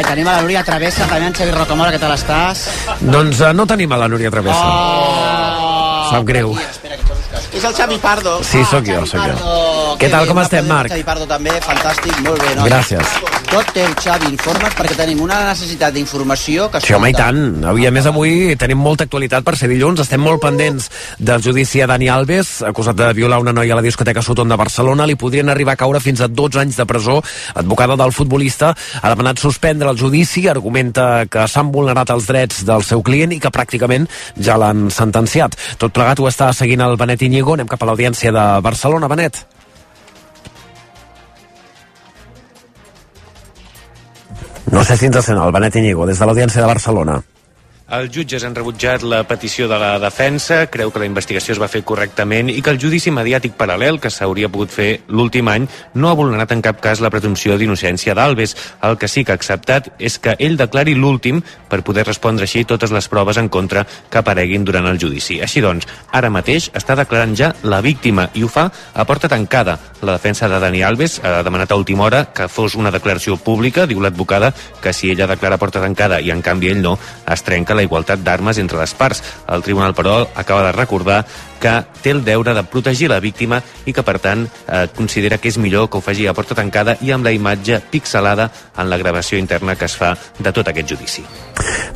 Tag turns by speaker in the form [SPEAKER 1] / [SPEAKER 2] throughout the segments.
[SPEAKER 1] I tenim a la Núria Travessa, també en Xavi Rocamora, què tal estàs?
[SPEAKER 2] Doncs uh, no tenim a la Núria Travessa.
[SPEAKER 1] Oh!
[SPEAKER 2] Sap greu.
[SPEAKER 1] Espera, que És el Xavi Pardo.
[SPEAKER 2] Sí, sóc jo,
[SPEAKER 1] Xavi
[SPEAKER 2] sóc jo. Què tal, com estem, Marc?
[SPEAKER 1] Xavi Pardo també, fantàstic, molt bé. Noi.
[SPEAKER 2] Gràcies.
[SPEAKER 1] Tot teu, Xavi, informes perquè tenim una necessitat d'informació que...
[SPEAKER 2] Sí, home, i tant. Avui, a més, avui tenim molta actualitat per ser dilluns. Estem molt pendents del judici a Dani Alves, acusat de violar una noia a la discoteca Soton de Barcelona. Li podrien arribar a caure fins a 12 anys de presó. Advocada del futbolista ha demanat suspendre el judici, argumenta que s'han vulnerat els drets del seu client i que pràcticament ja l'han sentenciat. Tot plegat ho està seguint el Benet Iñigo. Anem cap a l'audiència de Barcelona. Benet. No sé si el Benet Iñigo, des de l'Audiència de Barcelona.
[SPEAKER 3] Els jutges han rebutjat la petició de la defensa, creu que la investigació es va fer correctament i que el judici mediàtic paral·lel que s'hauria pogut fer l'últim any no ha vulnerat en cap cas la presumpció d'innocència d'Alves. El que sí que ha acceptat és que ell declari l'últim per poder respondre així totes les proves en contra que apareguin durant el judici. Així doncs, ara mateix està declarant ja la víctima i ho fa a porta tancada. La defensa de Dani Alves ha demanat a última hora que fos una declaració pública, diu l'advocada, que si ella declara porta tancada i en canvi ell no, es trenca la igualtat d'armes entre les parts. El tribunal, però, acaba de recordar que té el deure de protegir la víctima i que, per tant, eh, considera que és millor que ho faci a porta tancada i amb la imatge pixelada en la gravació interna que es fa de tot aquest judici.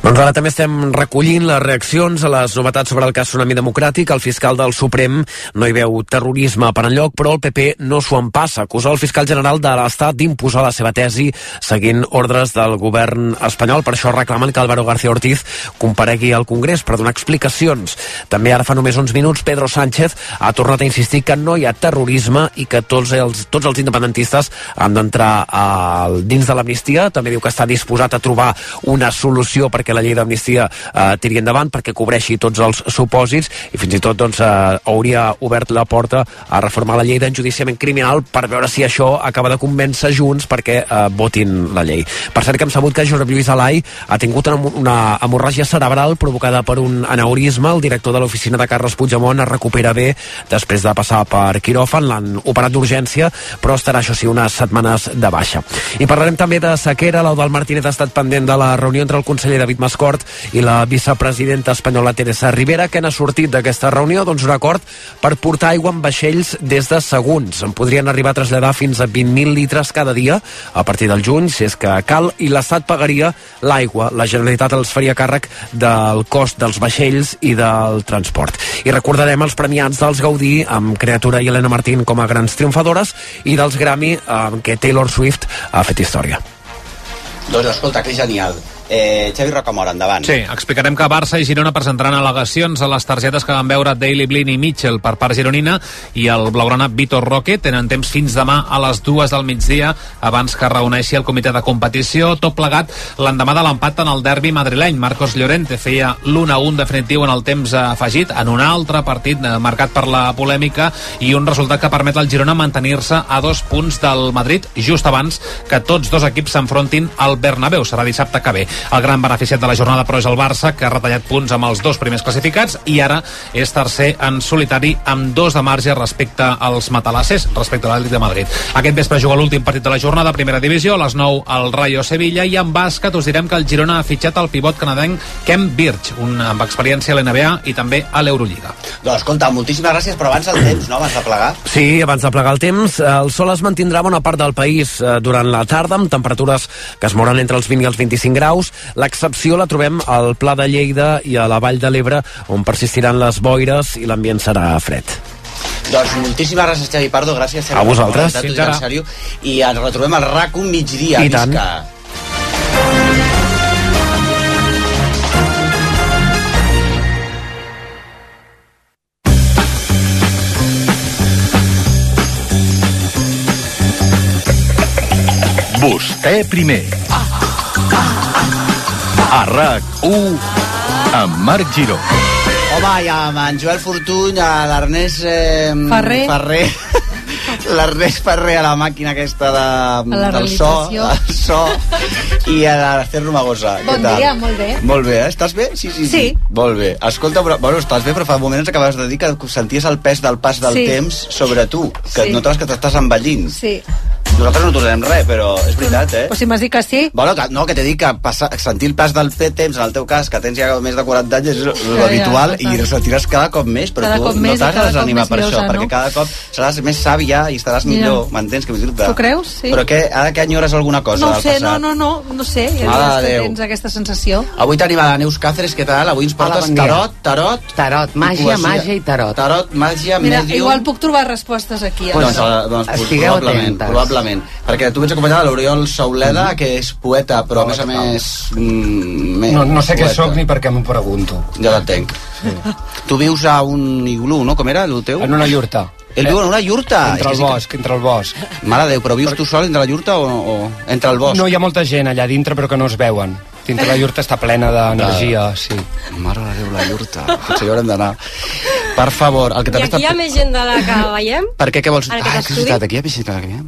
[SPEAKER 2] Doncs ara també estem recollint les reaccions a les novetats sobre el cas Tsunami Democràtic. El fiscal del Suprem no hi veu terrorisme per enlloc, però el PP no s'ho en passa. Acusa el fiscal general de l'Estat d'imposar la seva tesi seguint ordres del govern espanyol. Per això reclamen que Álvaro García Ortiz comparegui al Congrés per donar explicacions. També ara fa només uns minuts Pedro Sánchez ha tornat a insistir que no hi ha terrorisme i que tots els, tots els independentistes han d'entrar dins de l'amnistia. També diu que està disposat a trobar una solució perquè la llei d'amnistia eh, tiri endavant, perquè cobreixi tots els supòsits i fins i tot doncs, eh, hauria obert la porta a reformar la llei d'enjudiciament criminal per veure si això acaba de convèncer Junts perquè eh, votin la llei. Per cert que hem sabut que Josep Lluís Alai ha tingut una, una hemorràgia cerebral provocada per un aneurisma. El director de l'oficina de Carles Puigdemont es recupera bé després de passar per quiròfan. L'han operat d'urgència, però estarà, això sí, unes setmanes de baixa. I parlarem també de sequera. L'Eudal Martínez ha estat pendent de la reunió entre el conseller David Mascort i la vicepresidenta espanyola Teresa Rivera. Què n'ha sortit d'aquesta reunió? Doncs un acord per portar aigua en vaixells des de segons. En podrien arribar a traslladar fins a 20.000 litres cada dia a partir del juny, si és que cal, i l'Estat pagaria l'aigua. La Generalitat els faria càrrec del cost dels vaixells i del transport. I recordarem els premiats dels Gaudí amb Creatura i Helena Martín com a grans triomfadores i dels Grammy amb què Taylor Swift ha fet història.
[SPEAKER 1] Doncs escolta, que genial. Eh, Xavi Rocamora, endavant.
[SPEAKER 4] Sí, explicarem que Barça i Girona presentaran al·legacions a les targetes que van veure Daily Blin i Mitchell per part gironina i el blaugrana Vitor Roque. Tenen temps fins demà a les dues del migdia abans que reuneixi el comitè de competició. Tot plegat l'endemà de l'empat en el derbi madrileny. Marcos Llorente feia l'1-1 definitiu en el temps afegit en un altre partit eh, marcat per la polèmica i un resultat que permet al Girona mantenir-se a dos punts del Madrid just abans que tots dos equips s'enfrontin al Bernabéu. Serà dissabte que ve el gran beneficiat de la jornada, però, és el Barça, que ha retallat punts amb els dos primers classificats i ara és tercer en solitari amb dos de marge respecte als matalassers, respecte a l'Atlètic de Madrid. Aquest vespre juga l'últim partit de la jornada, primera divisió, a les 9 al Rayo Sevilla i en bàsquet us direm que el Girona ha fitxat el pivot canadenc Kem Birch, un amb experiència a l'NBA i també a l'Eurolliga.
[SPEAKER 1] Doncs escolta, moltíssimes gràcies, però abans el temps, no? Abans de plegar.
[SPEAKER 2] Sí, abans de plegar el temps, el sol es mantindrà bona part del país eh, durant la tarda, amb temperatures que es mouen entre els 20 i els 25 graus. L'excepció la trobem al Pla de Lleida i a la Vall de l'Ebre, on persistiran les boires i l'ambient serà fred.
[SPEAKER 1] Doncs moltíssimes gràcies, Xavi Pardo, gràcies Xavi
[SPEAKER 2] A vosaltres. Ara.
[SPEAKER 1] en sèrio. I ens retrobem al RAC1 migdia.
[SPEAKER 2] I tant.
[SPEAKER 1] Visca.
[SPEAKER 5] Vostè primer. A RAC1 amb Marc Giró.
[SPEAKER 1] Home, i amb en Joel Fortuny, a l'Ernest eh,
[SPEAKER 6] Ferrer.
[SPEAKER 1] Ferrer l'Ernest Ferrer a la màquina aquesta de,
[SPEAKER 6] la
[SPEAKER 1] del so, el so i a l'Ester Romagosa.
[SPEAKER 6] Bon
[SPEAKER 1] Què tal?
[SPEAKER 6] dia, molt bé.
[SPEAKER 1] Molt bé, eh? Estàs bé? Sí, sí,
[SPEAKER 6] Sí.
[SPEAKER 1] Molt bé. Escolta, però, bueno, estàs bé, però fa un moment ens acabes de dir que senties el pes del pas del
[SPEAKER 6] Sí.
[SPEAKER 1] temps sobre tu, que
[SPEAKER 6] Sí.
[SPEAKER 1] notes que t'estàs envellint.
[SPEAKER 6] Sí.
[SPEAKER 1] Nosaltres no tornem res, però és veritat, eh?
[SPEAKER 6] Però si m'has dit que sí...
[SPEAKER 1] Bueno, que, no, que t'he dit que passar, sentir el pas del temps, en el teu cas, que tens ja més de 40 anys, és
[SPEAKER 6] Ja,
[SPEAKER 1] l'habitual,
[SPEAKER 6] ja,
[SPEAKER 1] i el sentiràs cada cop més, però
[SPEAKER 6] Cada
[SPEAKER 1] tu
[SPEAKER 6] cop
[SPEAKER 1] no t'has de desanimar per això,
[SPEAKER 6] llosa,
[SPEAKER 1] perquè
[SPEAKER 6] no?
[SPEAKER 1] cada cop seràs més sàvia i estaràs
[SPEAKER 6] Ja.
[SPEAKER 1] millor, m'entens? Que?
[SPEAKER 6] Tu creus? Sí.
[SPEAKER 1] Però què, ara que enyores alguna cosa
[SPEAKER 6] No ho
[SPEAKER 1] del
[SPEAKER 6] sé, no,
[SPEAKER 1] passat?
[SPEAKER 6] no, no, no sé. Ja
[SPEAKER 1] Déu.
[SPEAKER 6] tens aquesta sensació.
[SPEAKER 1] Avui tenim a la Neus Cáceres, què tal? Avui ens
[SPEAKER 7] Hola,
[SPEAKER 1] portes tarot, tarot...
[SPEAKER 7] Tarot, màgia, màgia i tarot.
[SPEAKER 1] Tarot, màgia,
[SPEAKER 6] Mira,
[SPEAKER 1] medium...
[SPEAKER 6] igual puc trobar respostes aquí. eh?
[SPEAKER 1] Doncs, eh, doncs
[SPEAKER 7] Estigueu
[SPEAKER 1] probablement, probablement. Perquè tu vens acompanyada de l'Oriol Sauleda, que és poeta, però a més a més... Mm,
[SPEAKER 8] No, no sé què
[SPEAKER 1] poeta.
[SPEAKER 8] sóc ni per què m'ho pregunto.
[SPEAKER 1] Ja l'entenc. Tu vius a un iglú, no? Com era, el teu?
[SPEAKER 8] En una llurta.
[SPEAKER 1] Ell viu en una llurta.
[SPEAKER 8] Entre el
[SPEAKER 1] sí
[SPEAKER 8] bosc, entre el bosc.
[SPEAKER 1] Mare Déu, però vius tu sol entre la llurta o, o entre el bosc?
[SPEAKER 8] No hi ha molta gent allà dintre, però que no es veuen. Dintre la llurta està plena d'energia, sí.
[SPEAKER 1] Mare de Déu, la llurta. Potser hi haurem d'anar. Per favor, el que
[SPEAKER 9] I
[SPEAKER 1] també
[SPEAKER 9] aquí hi ha més gent de la que veiem?
[SPEAKER 1] Per què, què vols? Ah, que és veritat, aquí hi ha piscina. Aquí hi ha...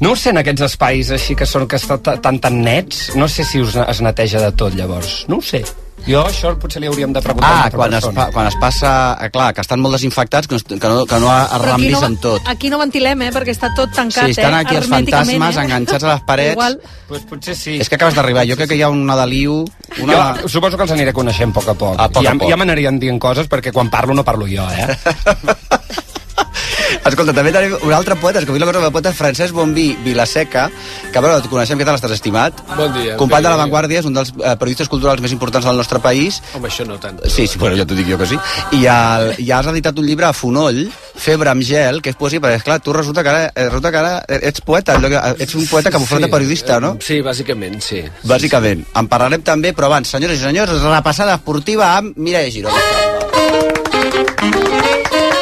[SPEAKER 8] No ho sé, en aquests espais així que són que estan ta- tan tan nets, no sé si us, es neteja de tot, llavors. No ho sé. Jo això potser li hauríem de preguntar a
[SPEAKER 1] Ah, quan es,
[SPEAKER 8] persona.
[SPEAKER 1] pa, quan es passa... eh, Clar, que estan molt desinfectats, que, no- que no, que no arrambis
[SPEAKER 6] no,
[SPEAKER 1] amb tot.
[SPEAKER 6] aquí no ventilem, eh, perquè està tot tancat,
[SPEAKER 1] Sí, estan
[SPEAKER 6] eh,
[SPEAKER 1] aquí els
[SPEAKER 6] hermèticament,
[SPEAKER 1] fantasmes
[SPEAKER 6] eh?
[SPEAKER 1] enganxats a les parets.
[SPEAKER 6] Igual,
[SPEAKER 8] Pues potser sí.
[SPEAKER 1] És que acabes d'arribar. Jo crec que hi ha una Daliu... Una...
[SPEAKER 8] Jo suposo que els aniré coneixent a poc a poc.
[SPEAKER 1] A poc a
[SPEAKER 8] ja
[SPEAKER 1] poc.
[SPEAKER 8] ja m'anirien dient coses perquè quan parlo no parlo jo, eh?
[SPEAKER 1] Escolta, també tenim un altre poeta, és que avui la cosa del poeta Francesc Bombí Vilaseca, que bueno, et coneixem, què tal estàs estimat?
[SPEAKER 10] Bon dia.
[SPEAKER 1] Company de La. Vanguardia, és un dels eh, periodistes culturals més importants del nostre país.
[SPEAKER 10] Home, això no tant.
[SPEAKER 1] Sí, sí, bueno, ja t'ho dic jo que sí. I, el, i has editat un llibre a Fonoll, Febre amb gel, que és poesia, perquè, esclar, tu resulta que ara, eh, resulta que ara ets poeta, ets un poeta que m'oferta periodista, no?
[SPEAKER 10] Sí, bàsicament, sí.
[SPEAKER 1] Bàsicament. En parlarem també, però abans, senyores i senyors, repassada esportiva amb Mireia Giró.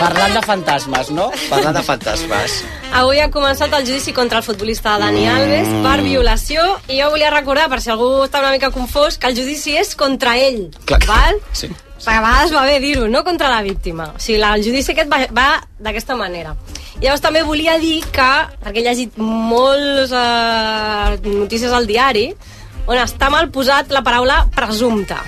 [SPEAKER 1] Parlant de fantasmes, no? Parlant de fantasmes.
[SPEAKER 9] Avui ha començat el judici contra el futbolista Dani Alves per violació i jo volia recordar, per si algú està una mica confós, que el judici és contra ell,
[SPEAKER 1] Clar.
[SPEAKER 9] val?
[SPEAKER 1] Sí.
[SPEAKER 9] A vegades va bé dir-ho, no contra la víctima. O sigui, la- el judici aquest va, va d'aquesta manera. Llavors també volia dir que, perquè he llegit moltes eh, notícies al diari, on està mal posat la paraula presumpta.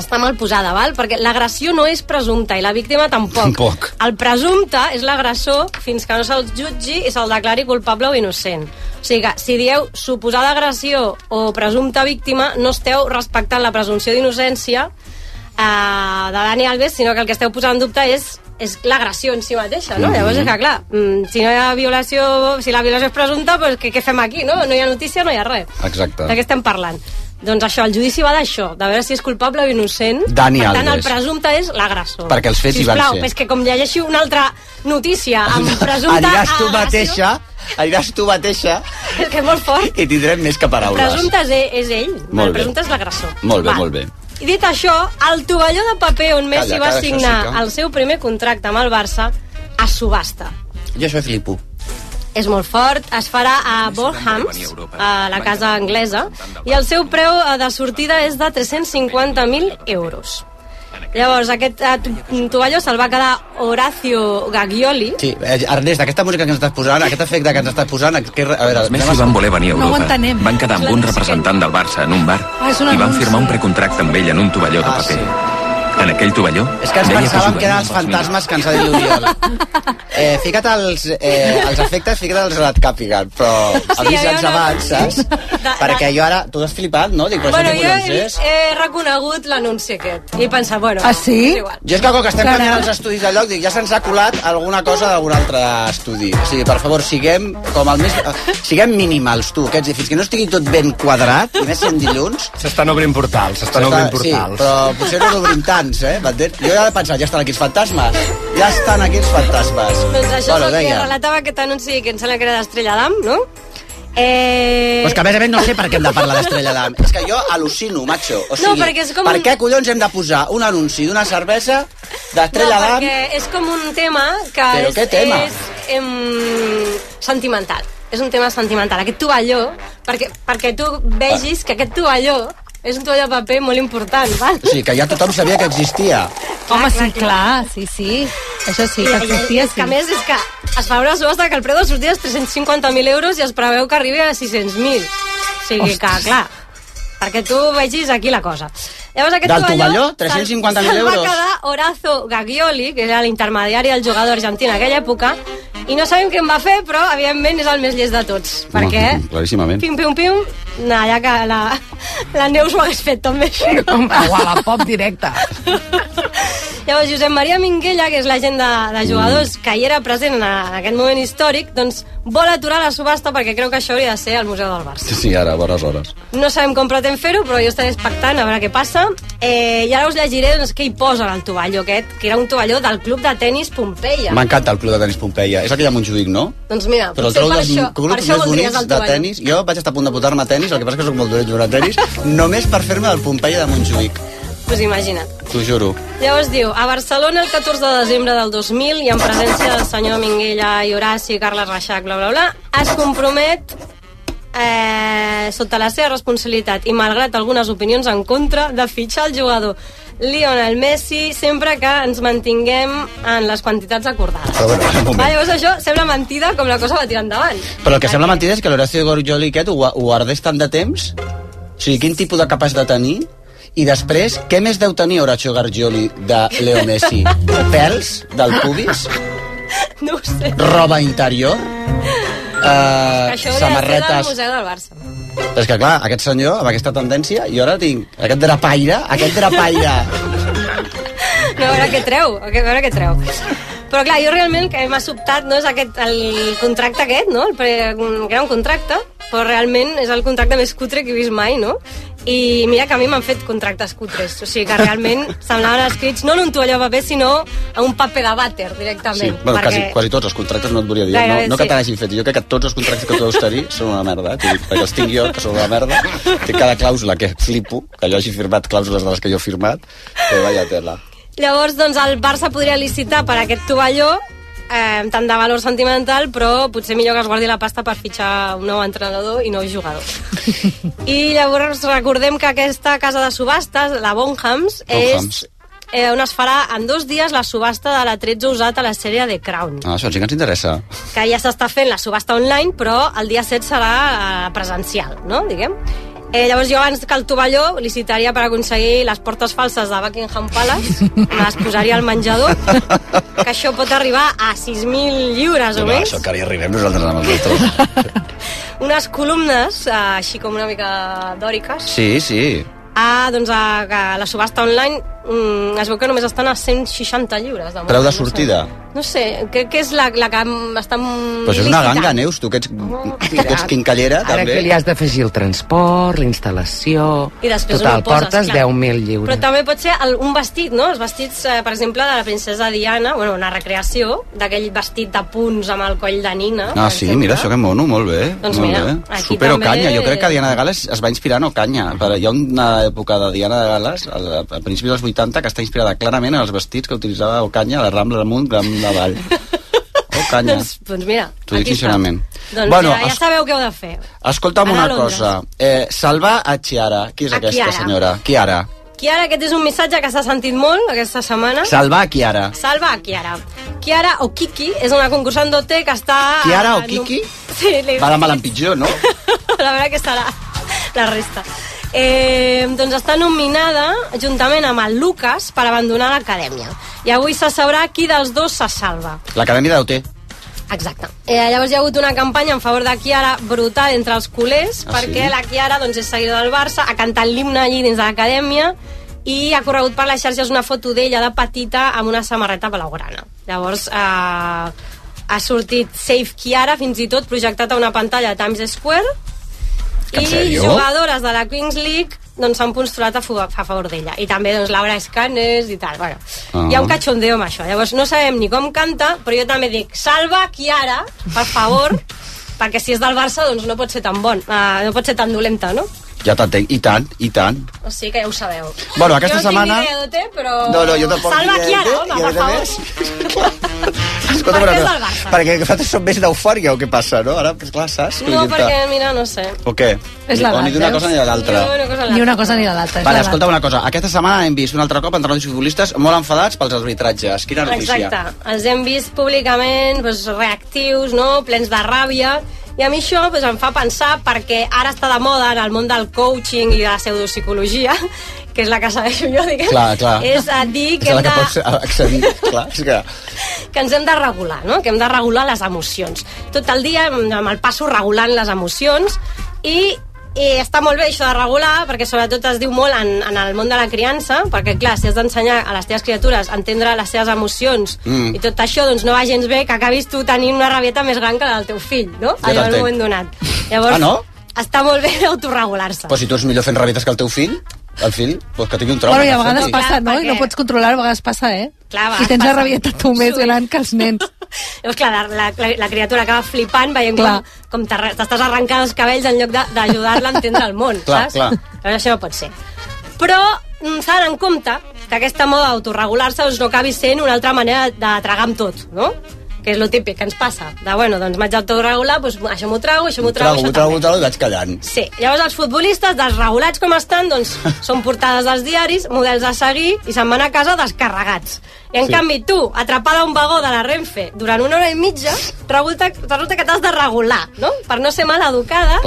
[SPEAKER 9] Està mal posada, val? Perquè l'agressió no és presumpta i la víctima tampoc.
[SPEAKER 1] Tampoc.
[SPEAKER 9] El presumpte és l'agressor fins que no se'l jutgi i se'l declari culpable o innocent. O sigui que si dieu suposada agressió o presumpta víctima, no esteu respectant la presumpció d'innocència eh, de Dani Alves, sinó que el que esteu posant en dubte és és l'agressió en si mateixa, no?
[SPEAKER 1] Mhm.
[SPEAKER 9] Llavors és que, clar, mm, si no hi ha violació, si la violació és presumpta, doncs què, què fem aquí, no? No hi ha notícia, no hi ha res.
[SPEAKER 1] Exacte.
[SPEAKER 9] De què estem parlant? Doncs això, el judici va d'això, de veure si és culpable o innocent.
[SPEAKER 1] Dani
[SPEAKER 9] per tant,
[SPEAKER 1] Alves.
[SPEAKER 9] el presumpte és l'agressor.
[SPEAKER 1] Perquè els fets hi van
[SPEAKER 9] Sisplau,
[SPEAKER 1] ser.
[SPEAKER 9] és que com llegeixi una altra notícia amb presumpta
[SPEAKER 1] Aniràs tu mateixa, aniràs tu mateixa
[SPEAKER 9] És que és molt fort.
[SPEAKER 1] i tindrem més que
[SPEAKER 9] El
[SPEAKER 1] paraules.
[SPEAKER 9] presumpte és, és ell,
[SPEAKER 1] Molt
[SPEAKER 9] el
[SPEAKER 1] bé.
[SPEAKER 9] presumpte és l'agressor.
[SPEAKER 1] Molt bé,
[SPEAKER 9] Val.
[SPEAKER 1] molt bé.
[SPEAKER 9] I dit això, el tovalló de paper on Messi
[SPEAKER 1] Calla,
[SPEAKER 9] va signar
[SPEAKER 1] sí que-
[SPEAKER 9] el seu primer contracte amb el Barça es subhasta.
[SPEAKER 1] Jo això flipo.
[SPEAKER 9] És molt fort, es farà a Borhams, a la casa anglesa, i el seu preu eh, de sortida és de 350.000 euros. Llavors, aquest eh, to- tovalló se'l va quedar Horacio Gaglioli,
[SPEAKER 1] Sí, eh, Ernest, aquesta música que ens estàs posant, aquest efecte que ens estàs posant, que, a veure,
[SPEAKER 5] Els Messi
[SPEAKER 1] anem a-
[SPEAKER 5] van voler venir a
[SPEAKER 6] No ho
[SPEAKER 5] Europa.
[SPEAKER 6] entenem.
[SPEAKER 5] van quedar amb un representant del Barça en un bar
[SPEAKER 6] Ah,
[SPEAKER 5] i van firmar un precontracte amb ell en un tovalló de
[SPEAKER 1] Ah,
[SPEAKER 5] paper.
[SPEAKER 1] sí.
[SPEAKER 5] En aquell tovalló
[SPEAKER 1] És que ens pensàvem que
[SPEAKER 5] jugaria
[SPEAKER 1] eren els fantasmes que ens ha dit l'Oriol. Eh, fica't els, eh, els efectes, fica't els et càpiguen, però
[SPEAKER 9] Sí,
[SPEAKER 1] avisa'ns
[SPEAKER 9] una-
[SPEAKER 1] abans, saps?
[SPEAKER 9] De-
[SPEAKER 1] Perquè jo ara, tu has flipat, no? Dic, però
[SPEAKER 9] Bueno, jo he, he reconegut l'anunci aquest. I he pensat, bueno...
[SPEAKER 6] Ah, sí?
[SPEAKER 9] És igual.
[SPEAKER 1] Jo és que com que estem
[SPEAKER 6] Caram.
[SPEAKER 1] canviant els estudis de lloc, dic, ja se'ns ha colat alguna cosa d'algun altre estudi. O sigui, per favor, siguem com el més... eh, Siguem mínimals, tu, aquests, i fins que no estigui tot ben quadrat, i més sent dilluns...
[SPEAKER 8] S'estan obrint portals, s'estan obrint
[SPEAKER 1] sí,
[SPEAKER 8] portals.
[SPEAKER 1] però potser no n'obrim tants, eh? m'entens? Jo ja he pensat, ja estan aquí els fantasmes. Ja estan aquí els fantasmes.
[SPEAKER 9] Doncs això
[SPEAKER 1] bueno,
[SPEAKER 9] és el que relatava aquest anunci que em sembla que era d'Estrella d'Am, no? Eh...
[SPEAKER 1] Pues que a més a més no sé per què hem de parlar d'Estrella d'Am. És que jo al·lucino, macho. O
[SPEAKER 9] No,
[SPEAKER 1] sigui,
[SPEAKER 9] perquè és com
[SPEAKER 1] per què collons hem de posar un anunci d'una cervesa d'Estrella
[SPEAKER 9] no,
[SPEAKER 1] d'Am?
[SPEAKER 9] perquè és com un tema que
[SPEAKER 1] Però
[SPEAKER 9] és,
[SPEAKER 1] tema?
[SPEAKER 9] és em, sentimental. És un tema sentimental. Aquest tovalló, perquè, perquè tu vegis que aquest tovalló és un tovalló de paper molt important, val?
[SPEAKER 1] O sigui, que ja tothom sabia que existia.
[SPEAKER 6] Home, sí, clar, sí, sí. Això sí, que existia,
[SPEAKER 9] és que
[SPEAKER 6] sí.
[SPEAKER 9] a més és que es fa una subhasta que el preu de sortida és 350.000 euros i es preveu que arribi a 600.000. O sigui que, clar, perquè tu vegis aquí la cosa. Llavors aquest
[SPEAKER 1] Del tovalló,
[SPEAKER 9] se'l-
[SPEAKER 1] 350.000
[SPEAKER 9] se'l
[SPEAKER 1] euros.
[SPEAKER 9] va quedar Horacio Gaglioli, que era l'intermediari del jugador argentí en aquella època, I no sabem què em va fer, però evidentment és el més llest de tots. Perquè,
[SPEAKER 1] Claríssimament.
[SPEAKER 9] pim, pim, pim, no, ja que la, la Neus ho hagués fet també així.
[SPEAKER 7] a la pop directa.
[SPEAKER 9] Llavors, Josep Maria Minguella, que és l'agent de, de jugadors que hi era present en, en aquest moment històric, doncs vol aturar la subhasta perquè creu que això hauria de ser al Museu del Barça.
[SPEAKER 1] Sí, ara, bones hores.
[SPEAKER 9] No sabem com pretén fer-ho, però jo estaré expectant a veure què passa. Eh, I ara us llegiré doncs, què hi posa en el tovalló aquest, que era un tovalló del club de tennis Pompeia.
[SPEAKER 1] M'encanta el club de tenis Pompeia. És aquell a Montjuïc, no?
[SPEAKER 9] Doncs mira,
[SPEAKER 1] Però el trobo
[SPEAKER 9] per
[SPEAKER 1] dels
[SPEAKER 9] això, per
[SPEAKER 1] clubs
[SPEAKER 9] això
[SPEAKER 1] més
[SPEAKER 9] voldries
[SPEAKER 1] bonics
[SPEAKER 9] el
[SPEAKER 1] de
[SPEAKER 9] tovalló.
[SPEAKER 1] tenis. Jo vaig estar a punt de putar-me a tenis, el que passa que soc molt dolent a tenis, només per fer-me del Pompeia de Montjuïc.
[SPEAKER 9] Pues imagina't.
[SPEAKER 1] T'ho juro.
[SPEAKER 9] Llavors diu, a Barcelona el 14 de desembre del 2000 i en presència del senyor Minguella i Horaci, Carles Reixac, bla, bla, bla, es compromet eh, sota la seva responsabilitat i malgrat algunes opinions en contra de fitxar el jugador Lionel Messi sempre que ens mantinguem en les quantitats acordades.
[SPEAKER 1] Però bueno.
[SPEAKER 9] Va, llavors això sembla mentida com la cosa va tirar endavant.
[SPEAKER 1] Però el que sembla mentida és que l'Horacio Gorgioli aquest ho, ho guardés tant de temps. O sigui, quin tipus de capaç de tenir? I després, què més deu tenir Horacio Gargioli de Leo Messi? Pèls del pubis?
[SPEAKER 9] No sé.
[SPEAKER 1] Roba interior?
[SPEAKER 9] Això hauria de ser del
[SPEAKER 1] samarretes...
[SPEAKER 9] Museu del Barça.
[SPEAKER 1] És que clar, aquest senyor, amb aquesta tendència, jo ara tinc aquest drapaire, aquest drapaire...
[SPEAKER 9] No, a veure què treu, a veure què treu. Però clar, jo realment que m'ha sobtat no és aquest, el contracte aquest, no? El pre, que era un contracte, però realment és el contracte més cutre que he vist mai, no? I mira que a mi m'han fet contractes cutres, o sigui que realment semblaven escrits no en un toalló de paper, sinó en un paper de vàter
[SPEAKER 1] Sí,
[SPEAKER 9] directament.
[SPEAKER 1] bueno,
[SPEAKER 9] perquè...
[SPEAKER 1] quasi, quasi tots els contractes no et volia dir. No, no que
[SPEAKER 9] sí.
[SPEAKER 1] te fet. Jo crec que tots els contractes que tu deus tenir són una merda, eh? dic, perquè els tinc jo, que són una merda. Té cada clàusula que flipo, que jo hagi firmat clàusules de les que jo he firmat, que vaya tela.
[SPEAKER 9] Llavors, doncs, el Barça podria licitar per aquest tovalló eh, tant de valor sentimental, però potser millor que es guardi la pasta per fitxar un nou entrenador i nou jugador. I llavors recordem que aquesta casa de subhastes, la Bonhams,
[SPEAKER 1] Bonhams.
[SPEAKER 9] és eh, on es farà en dos dies la subhasta de la 13 usat a la sèrie The Crown.
[SPEAKER 1] Ah, això sí que ens interessa.
[SPEAKER 9] Que ja s'està fent la subhasta online, però el dia 7 serà eh, presencial, no? Diguem. Eh, llavors jo abans que el tovalló licitaria per aconseguir les portes falses de Buckingham Palace, me les posaria al menjador, que això pot arribar a 6.000 lliures o
[SPEAKER 1] Però
[SPEAKER 9] més.
[SPEAKER 1] això que hi arribem nosaltres amb el metro.
[SPEAKER 9] Unes columnes, eh, així com una mica dòriques,
[SPEAKER 1] Sí, sí.
[SPEAKER 9] a, doncs, a, a la subhasta online mm, es veu que només estan a 160 lliures. De
[SPEAKER 1] Preu de sortida.
[SPEAKER 9] No sé, no sé crec que és la, la que estan
[SPEAKER 1] Però això és una ganga, Neus, tu que ets, tu que ets quincallera,
[SPEAKER 7] Ara
[SPEAKER 1] també.
[SPEAKER 7] que li has d'afegir el transport, la instal·lació...
[SPEAKER 9] I després
[SPEAKER 7] Total,
[SPEAKER 9] poses,
[SPEAKER 7] portes
[SPEAKER 9] clar.
[SPEAKER 7] 10.000
[SPEAKER 9] Però
[SPEAKER 7] lliures.
[SPEAKER 9] també pot ser el, un vestit, no? Els vestits, eh, per exemple, de la princesa Diana, bueno, una recreació, d'aquell vestit de punts amb el coll de nina.
[SPEAKER 1] Ah, sí,
[SPEAKER 9] exemple.
[SPEAKER 1] mira, això que mono, molt bé.
[SPEAKER 9] Doncs
[SPEAKER 1] molt
[SPEAKER 9] mira,
[SPEAKER 1] bé.
[SPEAKER 9] aquí
[SPEAKER 1] Supero
[SPEAKER 9] també-
[SPEAKER 1] canya. Jo crec que Diana de Gales es va inspirar en Ocanya. Però Hi ha una època de Diana de Gales, al, a principis dels 80, que està inspirada clarament en els vestits que utilitzava Ocanya a la Rambla damunt, Gram de Vall. Ocanya.
[SPEAKER 9] Doncs, doncs mira,
[SPEAKER 1] T'ho dic
[SPEAKER 9] aquí està.
[SPEAKER 1] sincerament.
[SPEAKER 9] Doncs
[SPEAKER 1] Bueno,
[SPEAKER 9] ja, ja sabeu què heu de fer.
[SPEAKER 1] Escolta'm
[SPEAKER 9] Anar
[SPEAKER 1] una cosa. Eh, salvar a Chiara. Qui és
[SPEAKER 9] A
[SPEAKER 1] aquesta
[SPEAKER 9] Chiara.
[SPEAKER 1] senyora? Chiara.
[SPEAKER 9] Kiara, aquest és un missatge que s'ha sentit molt aquesta setmana.
[SPEAKER 1] Salvar a Chiara.
[SPEAKER 9] Salva a Kiara. Kiara o Kiki és una concursant d'OT que està...
[SPEAKER 1] Chiara o Kiki?
[SPEAKER 9] Sí, li...
[SPEAKER 1] Va de mal en pitjor, no?
[SPEAKER 9] la veritat que serà la resta. Eh, doncs està nominada juntament amb el Lucas per abandonar l'acadèmia. I avui se sabrà qui dels dos se salva.
[SPEAKER 1] L'acadèmia d'OT.
[SPEAKER 9] Exacte. Eh, llavors hi ha hagut una campanya en favor de Kiara brutal entre els culers
[SPEAKER 1] Ah,
[SPEAKER 9] perquè
[SPEAKER 1] sí?
[SPEAKER 9] la Kiara doncs, és seguidora del Barça, ha cantat l'himne allí dins de l'acadèmia i ha corregut per les xarxes una foto d'ella de petita amb una samarreta blaugrana. Llavors eh, ha sortit Save Kiara fins i tot projectat a una pantalla a Times Square I
[SPEAKER 1] sèrio?
[SPEAKER 9] jugadores de la Queens League doncs s'han postulat a, favor d'ella i també doncs Laura Escanes i tal bueno,
[SPEAKER 1] Ah.
[SPEAKER 9] hi ha un cachondeo amb això llavors no sabem ni com canta però jo també dic salva Kiara per favor perquè si és del Barça doncs no pot ser tan bon uh, no pot ser tan dolenta no?
[SPEAKER 1] Ja t'entenc. I tant, i tant.
[SPEAKER 9] o sigui que ja ho sabeu
[SPEAKER 1] Bueno, aquesta
[SPEAKER 9] jo no
[SPEAKER 1] setmana-
[SPEAKER 9] tinc ni idea d'OT però
[SPEAKER 1] No, no, jo tampoc.
[SPEAKER 9] salva Kiara home
[SPEAKER 1] i
[SPEAKER 9] per favor
[SPEAKER 1] Escolta,
[SPEAKER 9] del Barça.
[SPEAKER 1] Perquè nosaltres som més d'eufòria o què passa, no? Ara, pues, clar, saps?
[SPEAKER 9] no perquè mira no sé
[SPEAKER 1] O què?
[SPEAKER 6] És
[SPEAKER 1] Ni-
[SPEAKER 6] l'edat,
[SPEAKER 1] o ni d'una cosa ni de l'altra.
[SPEAKER 9] No,
[SPEAKER 6] Ni una cosa ni de l'altra.
[SPEAKER 1] Vale, escolta una cosa. Aquesta setmana hem vist un altre cop entrenadors i futbolistes molt enfadats pels arbitratges. Quina notícia?
[SPEAKER 9] Exacte. Els hem vist públicament doncs, reactius, no? plens de ràbia, I a mi això doncs, em fa pensar, perquè ara està de moda en el món del coaching i de la pseudopsicologia, que és la que segueixo jo, diguem,
[SPEAKER 1] Clar, clar.
[SPEAKER 9] és a dir que, hem
[SPEAKER 1] que
[SPEAKER 9] de,
[SPEAKER 1] pots accedir. clar, és que...
[SPEAKER 9] que ens hem de regular, no? que hem de regular les emocions. Tot el dia amb el passo regulant les emocions i i està molt bé això de regular, perquè sobretot es diu molt en, en el món de la criança, perquè clar, si has d'ensenyar a les teves criatures a entendre les seves emocions
[SPEAKER 1] Mm.
[SPEAKER 9] i tot això, doncs no va gens bé que acabis tu tenint una rabieta més gran que la del teu fill, no?
[SPEAKER 1] Ja
[SPEAKER 9] Allò en
[SPEAKER 1] t'entenc.
[SPEAKER 9] moment donat. Llavors,
[SPEAKER 1] Ah, no?
[SPEAKER 9] està molt bé autorregular-se.
[SPEAKER 1] Però si tu ets millor fent rabietes que el teu fill, el fill, doncs que tingui un trauma.
[SPEAKER 6] Bueno, i a vegades
[SPEAKER 1] foti.
[SPEAKER 6] passa, no? I no pots controlar, a vegades passa, eh?
[SPEAKER 9] Clar,
[SPEAKER 6] I tens la
[SPEAKER 9] passa.
[SPEAKER 6] rabieta tu més
[SPEAKER 9] Sovint.
[SPEAKER 6] gran que els nens.
[SPEAKER 9] Llavors, clar, la, la, la criatura acaba flipant veient
[SPEAKER 6] Clar.
[SPEAKER 9] com, com t'estàs arrencant els cabells en lloc de- d'ajudar-la a entendre el món,
[SPEAKER 1] Clar,
[SPEAKER 9] saps?
[SPEAKER 1] clar.
[SPEAKER 9] Llavors, això no pot ser. Però mm, s'ha d'anar en compte que aquesta moda d'autorregular-se doncs, no acabi sent una altra manera de tragar amb tot, no? Que és lo típic que ens passa, de bueno, doncs m'haig d'autorregular, doncs això m'ho trago, això m'ho trago,
[SPEAKER 1] Trago,
[SPEAKER 9] això
[SPEAKER 1] trago, trago i vaig callant.
[SPEAKER 9] Sí, llavors els futbolistes, desregulats com estan, doncs són portades dels diaris, models a seguir i se'n van a casa descarregats. I en
[SPEAKER 1] Sí.
[SPEAKER 9] canvi tu, atrapada a un vagó de la Renfe durant una hora i mitja, resulta, resulta que t'has de regular, no? Per no ser mal educada.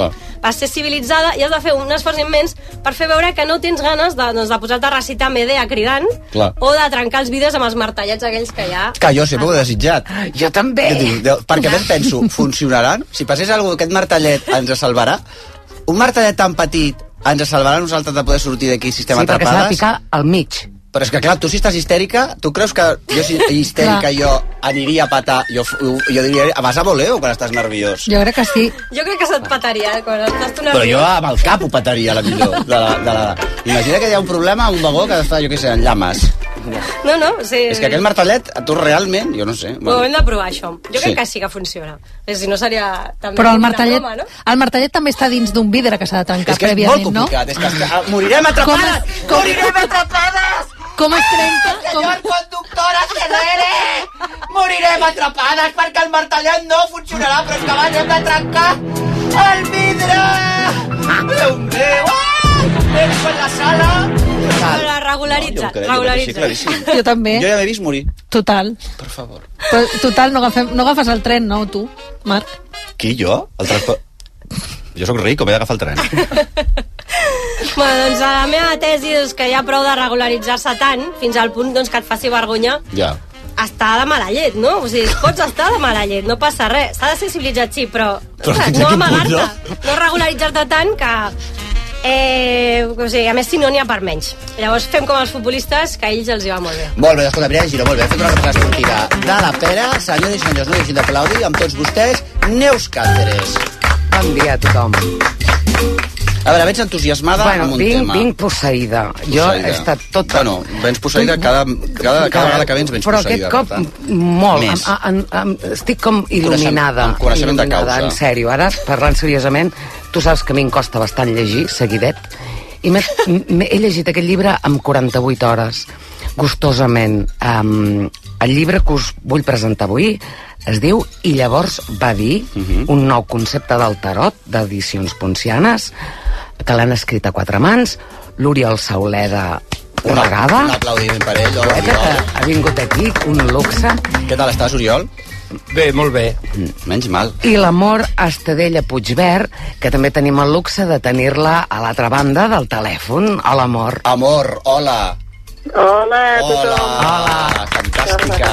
[SPEAKER 9] Per ser civilitzada, i has de fer un esforç immens per fer veure que no tens ganes de, doncs, de posar-te a recitar Medea cridant
[SPEAKER 1] Clar.
[SPEAKER 9] o de trencar els vidres amb els martellets aquells que hi ha.
[SPEAKER 1] Que jo sempre ho he desitjat.
[SPEAKER 7] Jo també.
[SPEAKER 1] Jo dic, de- perquè a més penso, funcionaran? Si passés alguna aquest martellet ens salvarà? Un martellet tan petit ens salvarà a nosaltres de poder sortir d'aquí si estem
[SPEAKER 7] Sí, perquè s'ha de
[SPEAKER 1] atrapades?
[SPEAKER 7] picar al mig.
[SPEAKER 1] Però és que, clar, tu si estàs histèrica, tu creus que jo si histèrica jo aniria a patar, jo, jo diria, vas a voleo quan estàs nerviós.
[SPEAKER 6] Jo crec que sí.
[SPEAKER 9] Jo crec que se't petaria, eh, quan estàs tu
[SPEAKER 1] Però jo
[SPEAKER 9] nerviós.
[SPEAKER 1] amb el cap ho petaria, la millor. De la, de la... Imagina que hi ha un problema un vagó que està, jo què sé, en llames.
[SPEAKER 9] No, no, sí.
[SPEAKER 1] És que aquell martellet, a tu realment, jo no sé.
[SPEAKER 9] Ho hem de provar, això. Jo
[SPEAKER 1] Sí.
[SPEAKER 9] crec que sí que funciona. És, si no seria... També
[SPEAKER 6] Però el martellet,
[SPEAKER 9] broma, no?
[SPEAKER 6] el martellet també està dins d'un vidre que s'ha de tancar
[SPEAKER 1] és que és molt
[SPEAKER 6] prèviament, no?
[SPEAKER 1] complicat, és que està... morirem atrapades!
[SPEAKER 6] Com es- com-
[SPEAKER 1] Morirem atrapades!
[SPEAKER 6] Com es trenca? Com...
[SPEAKER 1] Senyor conductor, accelere! Morirem atrapades perquè el martellet no funcionarà, però és que abans hem de trencar el vidre! Déu meu! Ah! Entro en la sala!
[SPEAKER 9] Però regularitza, regularitza.
[SPEAKER 6] Jo també.
[SPEAKER 1] Jo ja m'he vist morir,
[SPEAKER 6] Total.
[SPEAKER 1] per favor.
[SPEAKER 6] Però, total, no, agafem, no agafes el tren, no, tu, Marc?
[SPEAKER 1] Qui, jo? El transport... Jo sóc ric, com he d'agafar el tren?
[SPEAKER 9] Bueno, doncs la meva tesi és que hi ha prou de regularitzar-se tant fins al punt doncs, que et faci vergonya
[SPEAKER 1] Ja.
[SPEAKER 9] estar de mala llet, no? O sigui, pots estar de mala llet, no passa res. S'ha de ser civilitzat, sí, però,
[SPEAKER 1] Però
[SPEAKER 9] no amagar-te, no regularitzar-te tant que... Eh, o sigui, a més, si no, n'hi ha per menys. Llavors fem com els futbolistes, que a ells els hi va molt bé.
[SPEAKER 1] Molt bé, escolta, Mireia Giró, molt bé. Fet una reportatge esportiva de la pera. Senyors i senyors, no deixin d'aplaudir amb tots vostès, Neus Càceres.
[SPEAKER 7] Bon dia a tothom.
[SPEAKER 1] A veure, veig entusiasmada
[SPEAKER 7] bueno,
[SPEAKER 1] amb un
[SPEAKER 7] vinc,
[SPEAKER 1] tema.
[SPEAKER 7] vinc posseïda. Jo he estat tot...
[SPEAKER 1] Bueno, vens posseïda cada, cada, cada vegada que vens vens
[SPEAKER 7] Però
[SPEAKER 1] posseïda.
[SPEAKER 7] aquest cop molt.
[SPEAKER 1] Més.
[SPEAKER 7] Am, am, am, estic com il·luminada.
[SPEAKER 1] amb coneixement de causa.
[SPEAKER 7] En sèrio. Ara, parlant seriosament, tu saps que a mi em costa bastant llegir, seguidet, i m'he- he llegit aquest llibre amb 48 hores, gustosament. Um, el llibre que us vull presentar avui es diu I llavors va dir,
[SPEAKER 1] Mhm.
[SPEAKER 7] un nou concepte del tarot, d'edicions poncianes, que l'han escrit a quatre mans, l'Oriol Sauleda
[SPEAKER 1] Un,
[SPEAKER 7] Regada,
[SPEAKER 1] un aplaudiment per ell. Hola,
[SPEAKER 7] poeta que ha vingut aquí, un luxe,
[SPEAKER 1] Què tal estàs, Oriol?
[SPEAKER 8] Bé, molt bé.
[SPEAKER 1] Menys mal.
[SPEAKER 7] i l'amor Estadella Puigverd, que també tenim el luxe de tenir-la a l'altra banda del telèfon. Hola, amor.
[SPEAKER 1] Amor, hola.
[SPEAKER 11] Hola a
[SPEAKER 1] Hola.
[SPEAKER 11] tothom.
[SPEAKER 1] Hola. Fantàstica.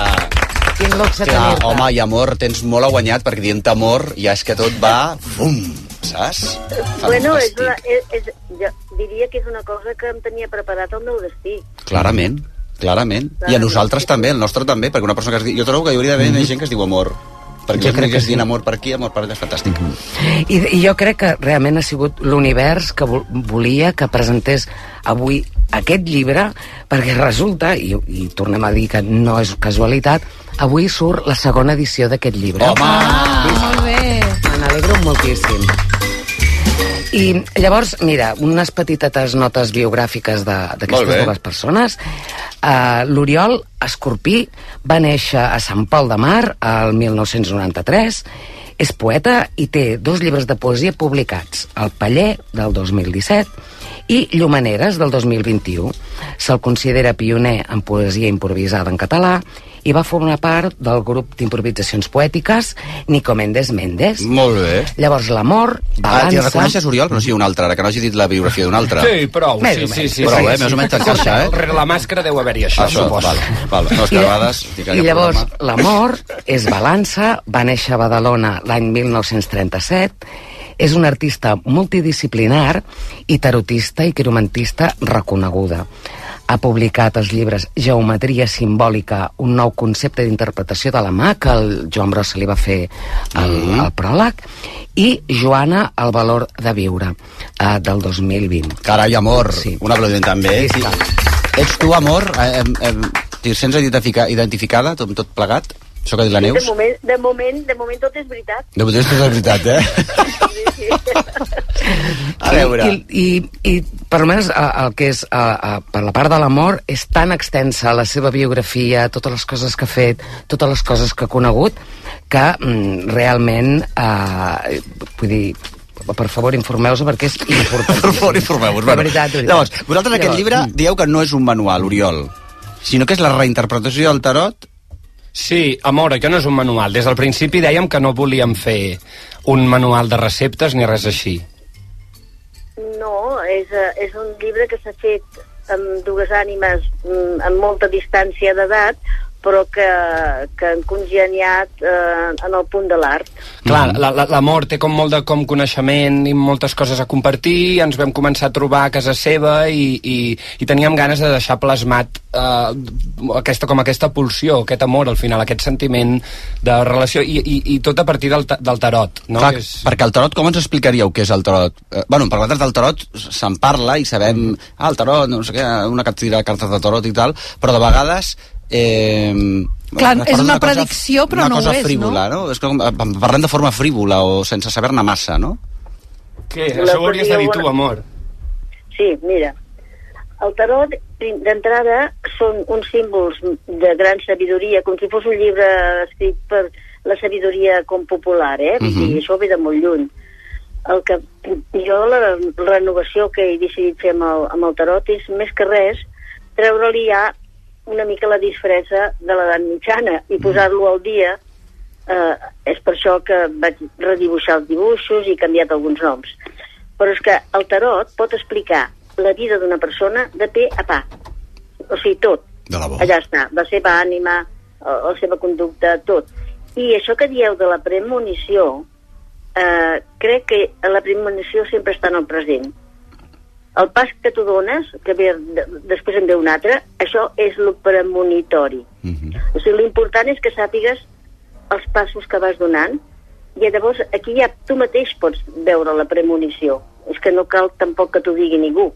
[SPEAKER 7] Quin luxe tenir-te.
[SPEAKER 1] home, i amor, tens molt a guanyat, perquè dient amor ja és que tot va... Fum, saps?
[SPEAKER 11] Bueno, és una, és, és, jo diria que és una cosa que em tenia preparat el meu destí.
[SPEAKER 1] Clarament, clarament. I a nosaltres també, el nostre també, perquè una persona que es diu... Jo trobo que hi hauria d'haver més gent que es diu amor. Perquè
[SPEAKER 7] Jo crec que
[SPEAKER 1] que es
[SPEAKER 7] sí.
[SPEAKER 1] amor per aquí, amor per allà, és fantàstic.
[SPEAKER 7] I, I jo crec que realment ha sigut l'univers que vol, volia que presentés avui aquest llibre, perquè resulta, i, i tornem a dir que no és casualitat, avui surt la segona edició d'aquest llibre.
[SPEAKER 1] Home!
[SPEAKER 6] Ah, molt bé.
[SPEAKER 7] Me n'alegro moltíssim. I llavors, mira, unes petitetes notes biogràfiques d'aquestes dues persones. Uh, L'Oriol Escorpí va néixer a Sant Pol de Mar el 1993, és poeta i té dos llibres de poesia publicats, El Paller, del 2017, i Llumaneres, del 2021. Se'l considera pioner en poesia improvisada en català i va formar part del grup d'improvisacions poètiques Nico Méndez Méndez.
[SPEAKER 1] Molt bé.
[SPEAKER 7] Llavors, l'amor,
[SPEAKER 1] Ah,
[SPEAKER 7] balança...
[SPEAKER 1] t'hi reconeixes, Oriol? Però sí, un altre, ara que no hagi dit la biografia d'un altre.
[SPEAKER 8] Sí, prou,
[SPEAKER 7] Més
[SPEAKER 8] sí, sí, sí.
[SPEAKER 1] Prou,
[SPEAKER 8] sí,
[SPEAKER 1] eh?
[SPEAKER 8] sí.
[SPEAKER 1] Més o menys t'encaixa, eh?
[SPEAKER 8] Rere la màscara deu haver-hi això,
[SPEAKER 1] Això,
[SPEAKER 8] suposo.
[SPEAKER 1] val, val. No, és que a vegades...
[SPEAKER 7] I llavors, l'amor és balança, va néixer a Badalona l'any 1937, és un artista multidisciplinar i tarotista i quiromantista reconeguda. Ha publicat els llibres Geometria simbòlica, un nou concepte d'interpretació de la mà, que el Joan Brossa li va fer el,
[SPEAKER 1] Mm.
[SPEAKER 7] el pròleg, i Joana, el valor de viure, eh, del 2020.
[SPEAKER 1] Carai, amor.
[SPEAKER 7] Sí.
[SPEAKER 1] Un aplaudiment també.
[SPEAKER 7] Sí,
[SPEAKER 1] Sí. Ets tu, amor? Eh, eh, T'hi sents identifica, identificada, tot, tot plegat? Això que ha dit la
[SPEAKER 11] De
[SPEAKER 1] Neus?
[SPEAKER 11] moment, de moment, de moment tot és veritat.
[SPEAKER 1] De moment és veritat, eh?
[SPEAKER 11] Sí, sí.
[SPEAKER 1] A veure.
[SPEAKER 7] I, i, i per almenys el que és eh, eh, per la part de l'amor és tan extensa la seva biografia, totes les coses que ha fet, totes les coses que ha conegut, que mm, realment eh, vull dir per favor, informeu-vos perquè és important.
[SPEAKER 1] Per favor, informeu-vos.
[SPEAKER 7] De
[SPEAKER 1] Bueno,
[SPEAKER 7] veritat, de veritat.
[SPEAKER 1] Llavors, vosaltres aquest
[SPEAKER 7] Llavors,
[SPEAKER 1] llibre
[SPEAKER 7] mm.
[SPEAKER 1] dieu que no és un manual, Oriol, sinó que és la reinterpretació del tarot
[SPEAKER 8] Sí, amor, això no és un manual. Des del principi dèiem que no volíem fer un manual de receptes ni res així.
[SPEAKER 11] No, és, eh, és un llibre que s'ha fet amb dues ànimes mm, amb molta distància d'edat, però que, que han congeniat eh, en el punt de l'art.
[SPEAKER 8] Clar, la- la- l'amor té com molt de com coneixement i moltes coses a compartir, ens vam començar a trobar a casa seva i, i, i teníem ganes de deixar plasmat eh, aquesta, com aquesta pulsió, aquest amor al final, aquest sentiment de relació i, i, i tot a partir del, del tarot. No?
[SPEAKER 1] Clar,
[SPEAKER 8] És...
[SPEAKER 1] perquè el tarot, com ens explicaríeu què és el tarot? Eh, bueno, per nosaltres del tarot se'n parla i sabem, ah, el tarot, no sé què, una cantidad de cartes de tarot i tal, però de vegades... Eh,
[SPEAKER 6] Clar,
[SPEAKER 1] es
[SPEAKER 6] és
[SPEAKER 1] parla
[SPEAKER 6] una
[SPEAKER 1] d'una cosa-
[SPEAKER 6] predicció, però
[SPEAKER 1] una
[SPEAKER 6] no ho
[SPEAKER 1] cosa
[SPEAKER 6] és,
[SPEAKER 1] frívola, no? És com, eh, parlem de forma frívola o sense saber-ne massa, no?
[SPEAKER 8] Què?
[SPEAKER 11] La
[SPEAKER 8] Això ho hauries de dir tu, amor.
[SPEAKER 11] Sí, mira, el tarot d'entrada són uns símbols de gran sabidoria, com si fos un llibre escrit per la sabidoria com popular, eh? Vull
[SPEAKER 12] Mhm.
[SPEAKER 11] dir, això ve de molt lluny. El que jo la renovació que he decidit fer amb el, amb el tarot és més que res treure-li ja una mica la disfressa de l'edat mitjana i posar-lo al dia eh, és per això que vaig redibuixar els dibuixos i he canviat alguns noms. Però és que el tarot pot explicar la vida d'una persona de pe a pa. O sigui, tot.
[SPEAKER 1] De la.
[SPEAKER 11] Allà està, la seva ànima, la, la seva conducta, tot. I això que dieu de la premonició, eh, crec que la premonició sempre està en el present. El pas que tu dones, que ve, de, després en ve un altre, això és el premonitori. O sigui, l'important és que sàpigues els passos que vas donant i llavors aquí ja tu mateix pots veure la premonició. És que no cal tampoc que t'ho digui ningú.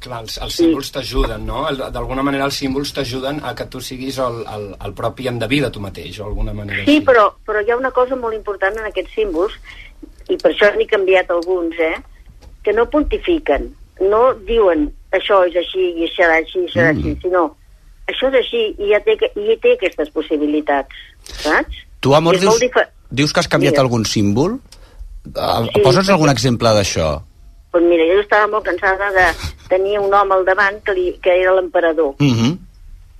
[SPEAKER 8] Clar, els, els símbols t'ajuden, no? D'alguna manera els símbols t'ajuden a que tu siguis el, el, el propi endeví de tu mateix, o d'alguna manera
[SPEAKER 11] Sí,
[SPEAKER 8] així.
[SPEAKER 11] però, però hi ha una cosa molt important en aquests símbols, i per això n'he canviat alguns, eh? que no pontifiquen, no diuen això és així i serà així i serà
[SPEAKER 1] Mm.
[SPEAKER 11] així, sinó això és així i ja té, que- i ja té aquestes possibilitats, saps?
[SPEAKER 1] Tu, amor,
[SPEAKER 11] molt
[SPEAKER 1] dius, dius que has canviat
[SPEAKER 11] Digues.
[SPEAKER 1] algun símbol? Uh,
[SPEAKER 11] Sí,
[SPEAKER 1] Posa'ns
[SPEAKER 11] perquè-
[SPEAKER 1] algun exemple d'això.
[SPEAKER 11] Pues mira, jo estava molt cansada de tenir un home al davant que, li, que era l'emperador.
[SPEAKER 1] -huh.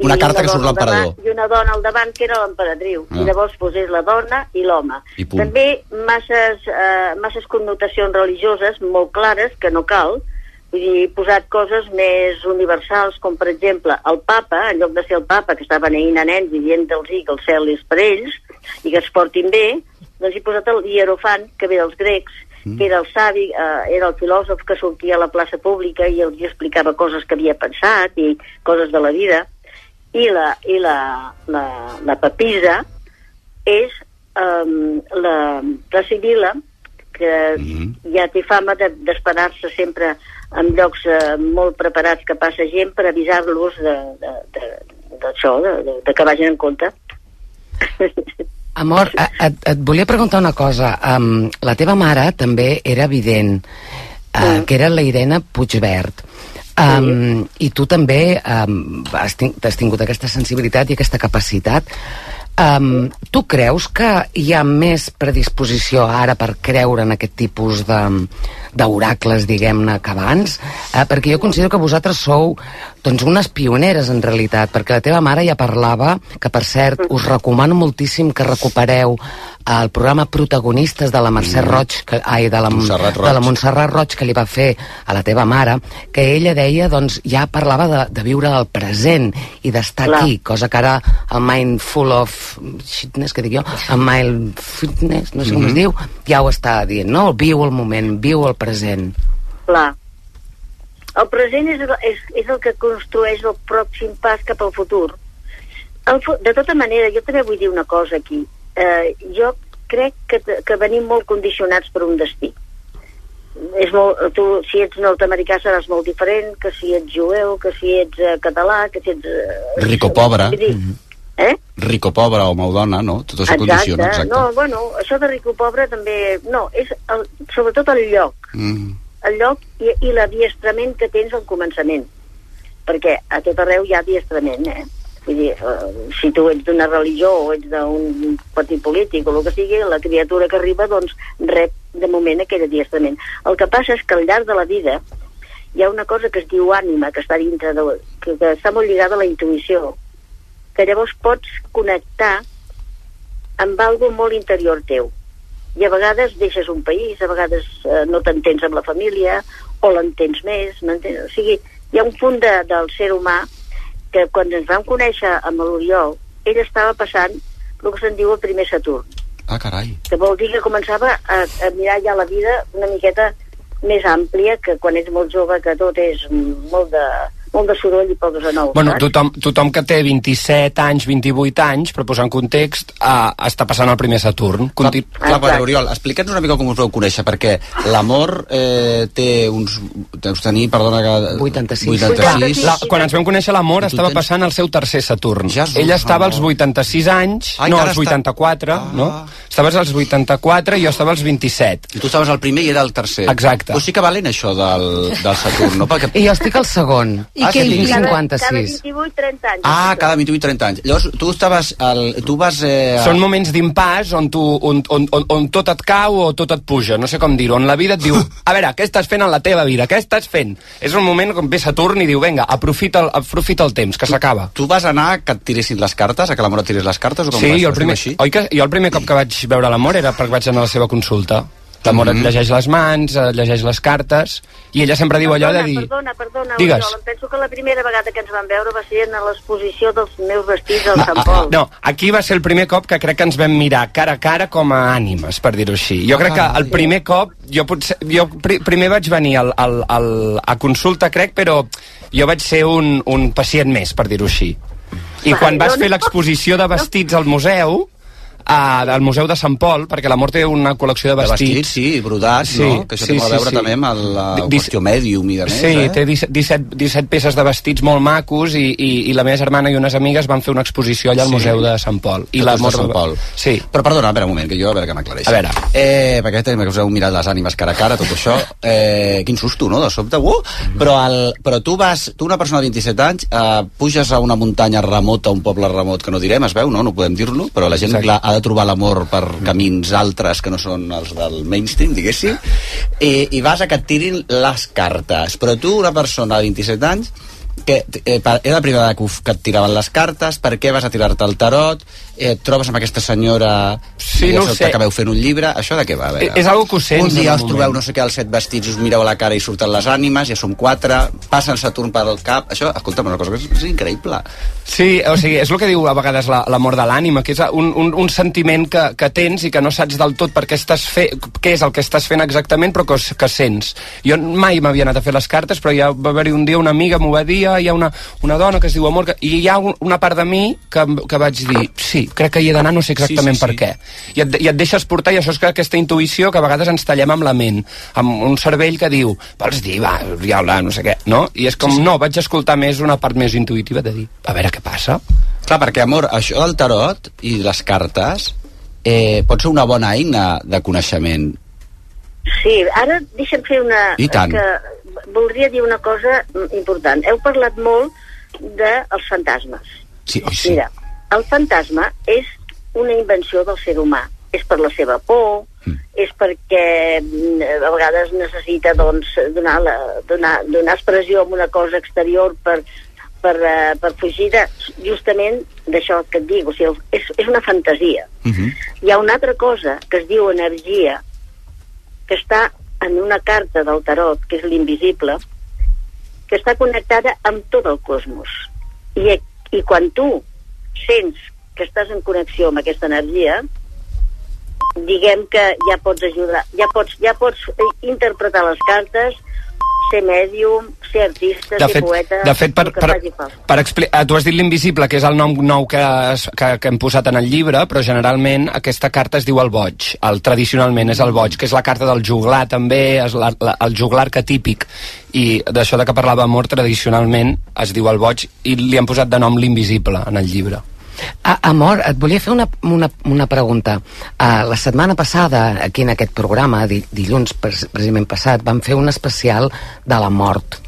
[SPEAKER 11] I
[SPEAKER 1] Una carta que
[SPEAKER 11] dona
[SPEAKER 1] surt l'emperador.
[SPEAKER 11] I una dona al davant que era l'emperatriu.
[SPEAKER 1] Ah.
[SPEAKER 11] I llavors posés la dona i l'home.
[SPEAKER 1] I.
[SPEAKER 11] També masses, eh, masses connotacions religioses molt clares, que no cal. Vull dir, he posat coses més universals, com per exemple el papa, en lloc de ser el papa que estava neint a nens i dient-los que el cel és per ells i que es portin bé, doncs he posat el hierofant, que ve dels grecs, que era el savi, eh, era el filòsof que sortia a la plaça pública i els explicava coses que havia pensat i coses de la vida. I la, i la, la, la papisa és um, la, la Sibila, que ja té fama de- d'esperar-se sempre en llocs eh, molt preparats que passa gent per avisar-los d'això, de, de, de, de, de que vagin en compte.
[SPEAKER 7] Amor, et, et volia preguntar una cosa. Um, la teva mare també era evident, uh, que era la Irene Puigvert. Um, I tu també um, has tingut aquesta sensibilitat i aquesta capacitat. Um, tu creus que hi ha més predisposició ara per creure en aquest tipus d'oracles, diguem-ne, que abans? Uh, perquè jo considero que vosaltres sou Doncs unes pioneres, en realitat, perquè la teva mare ja parlava, que per cert, us recomano moltíssim que recupereu el programa Protagonistes de la Mercè Roig, que, ai, de la,
[SPEAKER 1] Montserrat Roig.
[SPEAKER 7] de la Montserrat Roig que li va fer a la teva mare, que ella deia, doncs, ja parlava de, de viure el present i d'estar aquí, cosa que ara el Mindful of Shitness, que dic jo, el Mindfulness, no sé com es diu, ja ho està dient, no? Viu el moment, viu el present.
[SPEAKER 11] Clar. El present és, és, és el que construeix el pròxim pas cap al futur. El, de tota manera, jo també vull dir una cosa aquí. Eh, jo crec que, que venim molt condicionats per un destí. És molt, tu, si ets nord-americà seràs molt diferent que si ets jueu, que si ets eh, català, que si ets... Eh,
[SPEAKER 1] Rico pobre.
[SPEAKER 11] dir, Eh?
[SPEAKER 1] Rico pobre o mau dona, no? Tot això condiciona, exacte.
[SPEAKER 11] No, bueno, això de rico pobre també... No, és el, sobretot el lloc
[SPEAKER 1] Mm.
[SPEAKER 11] El lloc i, i l'adiestrament que tens al començament. Perquè a tot arreu hi ha adiestrament, eh? Vull dir, eh, si tu ets d'una religió o ets d'un partit polític o el que sigui, la criatura que arriba, doncs, rep de moment aquell adiestrament. El que passa és que al llarg de la vida hi ha una cosa que es diu ànima, que està dintre de... que, que està molt lligada a la intuïció, que llavors pots connectar amb algo molt interior teu i a vegades deixes un país, a vegades eh, no t'entens amb la família o l'entens més? O sigui, hi ha un punt de, del ser humà que quan ens vam conèixer amb l'Oriol, ell estava passant el que se'n diu el primer Saturn,
[SPEAKER 1] Ah, carai.
[SPEAKER 11] que vol dir que començava a, a mirar ja la vida una miqueta més àmplia que quan ets molt jove, que tot és molt de, molt de soroll i pocs a nou.
[SPEAKER 8] Bueno,
[SPEAKER 11] saps?
[SPEAKER 8] tothom, tothom que té 27 anys, 28 anys, per posar en context, uh, està passant el primer Saturn. Conti
[SPEAKER 1] Clar, clar, però, Oriol, explica'ns una mica com us vau conèixer, perquè l'amor eh, té uns... Deus tenir, perdona, que...
[SPEAKER 7] 86.
[SPEAKER 1] 86.
[SPEAKER 8] la, quan ens vam conèixer l'amor estava
[SPEAKER 1] tens-
[SPEAKER 8] passant el seu tercer Saturn.
[SPEAKER 1] Jesús,
[SPEAKER 8] Ella estava als
[SPEAKER 1] amor.
[SPEAKER 8] 86 anys,
[SPEAKER 1] Ai,
[SPEAKER 8] no, als
[SPEAKER 1] està-
[SPEAKER 8] 84,
[SPEAKER 1] Ah.
[SPEAKER 8] no? Estaves als 84 i jo estava als 27.
[SPEAKER 1] I tu estaves al primer i era el tercer.
[SPEAKER 8] Exacte.
[SPEAKER 1] Però sí que valent això del, del Saturn, no? Perquè...
[SPEAKER 7] I jo estic al segon.
[SPEAKER 6] I
[SPEAKER 1] Ah,
[SPEAKER 6] què
[SPEAKER 1] sí?
[SPEAKER 6] hi
[SPEAKER 11] cada, cada
[SPEAKER 7] 56.
[SPEAKER 11] 28-30 anys.
[SPEAKER 1] Ah, cada 28 i 30 anys. Llavors, tu estaves... El, tu vas... Eh, a-
[SPEAKER 8] Són moments d'impàs on, tu, on, on, on, on tot et cau o tot et puja, no sé com dir-ho, on la vida et diu, a veure, què estàs fent en la teva vida, què estàs fent? És un moment com ve Saturn i diu, vinga, aprofita el, aprofita el temps, que s'acaba.
[SPEAKER 1] Tu vas anar que et tiressin les cartes, a que l'amor et tirés les cartes? O com
[SPEAKER 8] Sí,
[SPEAKER 1] vas,
[SPEAKER 8] jo el, primer, oi que, jo el primer cop que vaig veure l'amor era perquè vaig anar a la seva consulta. L'amor
[SPEAKER 1] Mhm.
[SPEAKER 8] et llegeix les mans, et llegeix les cartes, i ella sempre diu allò de dir...
[SPEAKER 11] Perdona, perdona,
[SPEAKER 8] Digues.
[SPEAKER 11] Oriol, em penso que la primera vegada que ens vam veure va ser en l'exposició dels meus vestits al
[SPEAKER 8] Ah,
[SPEAKER 11] Sant
[SPEAKER 8] ah,
[SPEAKER 11] Pol.
[SPEAKER 8] No, aquí va ser el primer cop que crec que ens vam mirar cara a cara com a ànimes, per dir-ho així. Jo
[SPEAKER 1] Ah,
[SPEAKER 8] crec que
[SPEAKER 1] carai.
[SPEAKER 8] el primer cop, jo potser, jo pri, primer vaig venir al, al, al, a consulta, crec, però jo vaig ser un, un pacient més, per dir-ho així. I quan vas fer l'exposició de vestits al museu, a, al Museu de Sant Pol, perquè l'amor té una col·lecció de
[SPEAKER 1] De
[SPEAKER 8] vestits.
[SPEAKER 1] vestits, sí, brodats,
[SPEAKER 8] Sí,
[SPEAKER 1] no? Que això
[SPEAKER 8] sí,
[SPEAKER 1] té molt a
[SPEAKER 8] sí,
[SPEAKER 1] veure
[SPEAKER 8] sí.
[SPEAKER 1] també amb la qüestió mèdium i de més,
[SPEAKER 8] Sí,
[SPEAKER 1] eh?
[SPEAKER 8] té 17, 17, 17 peces de vestits molt macos i, i, i la meva germana i unes amigues van fer una exposició allà al
[SPEAKER 1] Sí.
[SPEAKER 8] Museu de Sant Pol.
[SPEAKER 1] I la
[SPEAKER 8] l'amor
[SPEAKER 1] de Sant Pol.
[SPEAKER 8] Sí.
[SPEAKER 1] Però perdona, a veure un moment, que jo a veure que m'aclareixi.
[SPEAKER 8] A veure.
[SPEAKER 1] Eh, perquè tenim que us heu mirat les ànimes cara a cara, tot això. Eh, quin susto, no?, de sobte. Uh! Però, el, però tu vas, tu una persona de 27 anys, eh, puges a una muntanya remota, un poble remot, que no direm, es veu, no? No podem dir-lo, però la gent
[SPEAKER 8] Exacte.
[SPEAKER 1] clar, ha de trobar l'amor per camins altres que no són els del mainstream, diguéssim, i, i vas a que et tirin les cartes. Però tu, una persona de 27 anys, que eh, era la primera vegada que, que et tiraven les cartes, per què vas a tirar-te el tarot, eh, et trobes amb aquesta senyora
[SPEAKER 8] Sí, no sé.
[SPEAKER 1] acabeu fent un llibre, això de què va? A veure?
[SPEAKER 8] És algo que ho sents
[SPEAKER 1] Un dia us
[SPEAKER 8] el
[SPEAKER 1] trobeu, no sé què, els set vestits, us mireu a la cara i surten les ànimes, ja som quatre, passen Saturn per al cap, això, escolta'm, una cosa que és, és increïble.
[SPEAKER 8] Sí, o sigui, és el que diu a vegades la- l'amor de l'ànima, que és un, un, un sentiment que, que tens i que no saps del tot per què, estàs fe, què és el que estàs fent exactament, però que, que sents. Jo mai m'havia anat a fer les cartes, però ja va haver-hi un dia una amiga m'ho va dir, "Ah, hi ha una, una dona que es diu Amor, que, i hi ha un, una part de mi que, que vaig dir, sí, crec que hi he d'anar, no sé exactament
[SPEAKER 1] Sí, sí, sí.
[SPEAKER 8] per què. I et, I et deixes portar, i això és que aquesta intuïció que a vegades ens tallem amb la ment, amb un cervell que diu, vols dir, va, diable, no sé què, no? I és com, no, vaig escoltar més una part més intuïtiva de dir, a veure què passa.
[SPEAKER 1] Clar, perquè, amor, això del tarot i les cartes eh, pot ser una bona eina de coneixement.
[SPEAKER 11] Sí, ara deixa'm fer una...
[SPEAKER 1] I tant.
[SPEAKER 11] Que voldria dir una cosa mm, important. Heu parlat molt dels fantasmes.
[SPEAKER 1] Sí, oi, sí.
[SPEAKER 11] Mira, el fantasma és una invenció del ser humà. És per la seva por, mm. és perquè mm, a vegades necessita doncs, donar, la, donar, donar expressió a una cosa exterior per per, uh, per fugir de, justament d'això que et dic, o sigui, és, és una fantasia.
[SPEAKER 1] Uh -huh.
[SPEAKER 11] Hi ha una altra cosa que es diu energia, que està en una carta del tarot, que és l'invisible, que està connectada amb tot el cosmos. I, I quan tu sents que estàs en connexió amb aquesta energia, diguem que ja pots ajudar, ja pots, ja pots eh, interpretar les cartes, ser mèdium, ser artista,
[SPEAKER 8] De
[SPEAKER 11] ser
[SPEAKER 8] fet,
[SPEAKER 11] poeta,
[SPEAKER 8] de fet per, per, per explicar, tu has dit l'invisible, que és el nom nou que, que, que hem posat en el llibre, però generalment aquesta carta es diu el boig. El, tradicionalment és el boig, que és la carta del juglar també, és la, la, el juglar arquetípic. I d'això de que parlava amor, tradicionalment es diu el boig, i li han posat de nom l'invisible en el llibre.
[SPEAKER 7] Ah, Amor, et volia fer una, una, una pregunta. Uh, la setmana passada, aquí en aquest programa, di, dilluns precisament passat, vam fer un especial de la mort.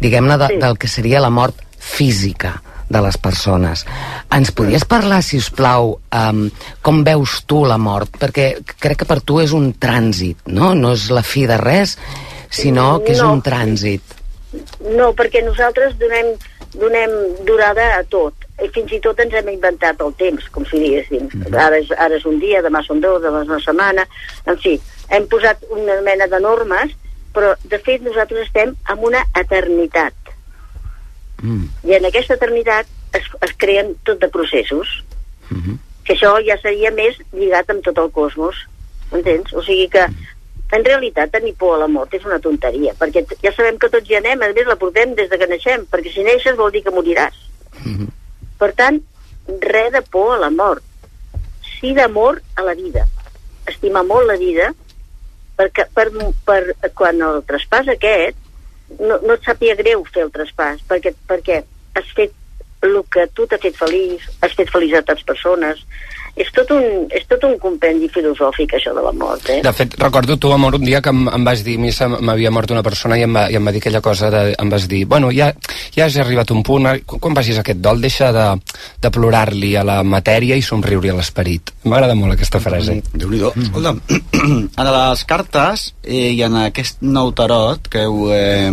[SPEAKER 7] Diguem-ne de,
[SPEAKER 11] Sí.
[SPEAKER 7] del que seria la mort física de les persones. Ens podries parlar, si us plau, um, com veus tu la mort? Perquè crec que per tu és un trànsit, no? No és la fi de res, sinó que és
[SPEAKER 11] No.
[SPEAKER 7] un trànsit.
[SPEAKER 11] No, perquè nosaltres donem, donem durada a tot. I fins i tot ens hem inventat el temps, com si diguéssim. Ara és, ara és un dia, demà són dos, demà és una setmana... En fi, hem posat una mena de normes, però de fet nosaltres estem en una eternitat.
[SPEAKER 7] Mm.
[SPEAKER 11] I en aquesta eternitat es, es creen tot de processos.
[SPEAKER 7] Mhm.
[SPEAKER 11] Que això ja seria més lligat amb tot el cosmos. Entens? O sigui que en realitat tenir por a la mort és una tonteria, perquè ja sabem que tots hi anem, a més la portem des de que naixem, perquè si neixes vol dir que moriràs.
[SPEAKER 7] Mhm.
[SPEAKER 11] Per tant, res de por a la mort. Sí d'amor a la vida. Estimar molt la vida perquè per, per, quan el traspàs aquest no, no et sàpiga greu fer el traspàs perquè, perquè has fet el que tu t'ha fet feliç, has fet feliç a altres persones. És tot, un, és tot un compendi filosòfic, això de la mort, eh?
[SPEAKER 8] De fet, recordo tu, amor, un dia que em, em vas dir, a mi se m'havia mort una persona i em va, i em va dir aquella cosa, de, em vas dir, bueno, ja, ja has arribat un punt, quan, quan vagis aquest dol, deixa de, de plorar-li a la matèria i somriure a l'esperit. M'agrada molt aquesta frase.
[SPEAKER 1] déu nhi Escolta'm, en les cartes eh, i en aquest nou tarot que heu eh,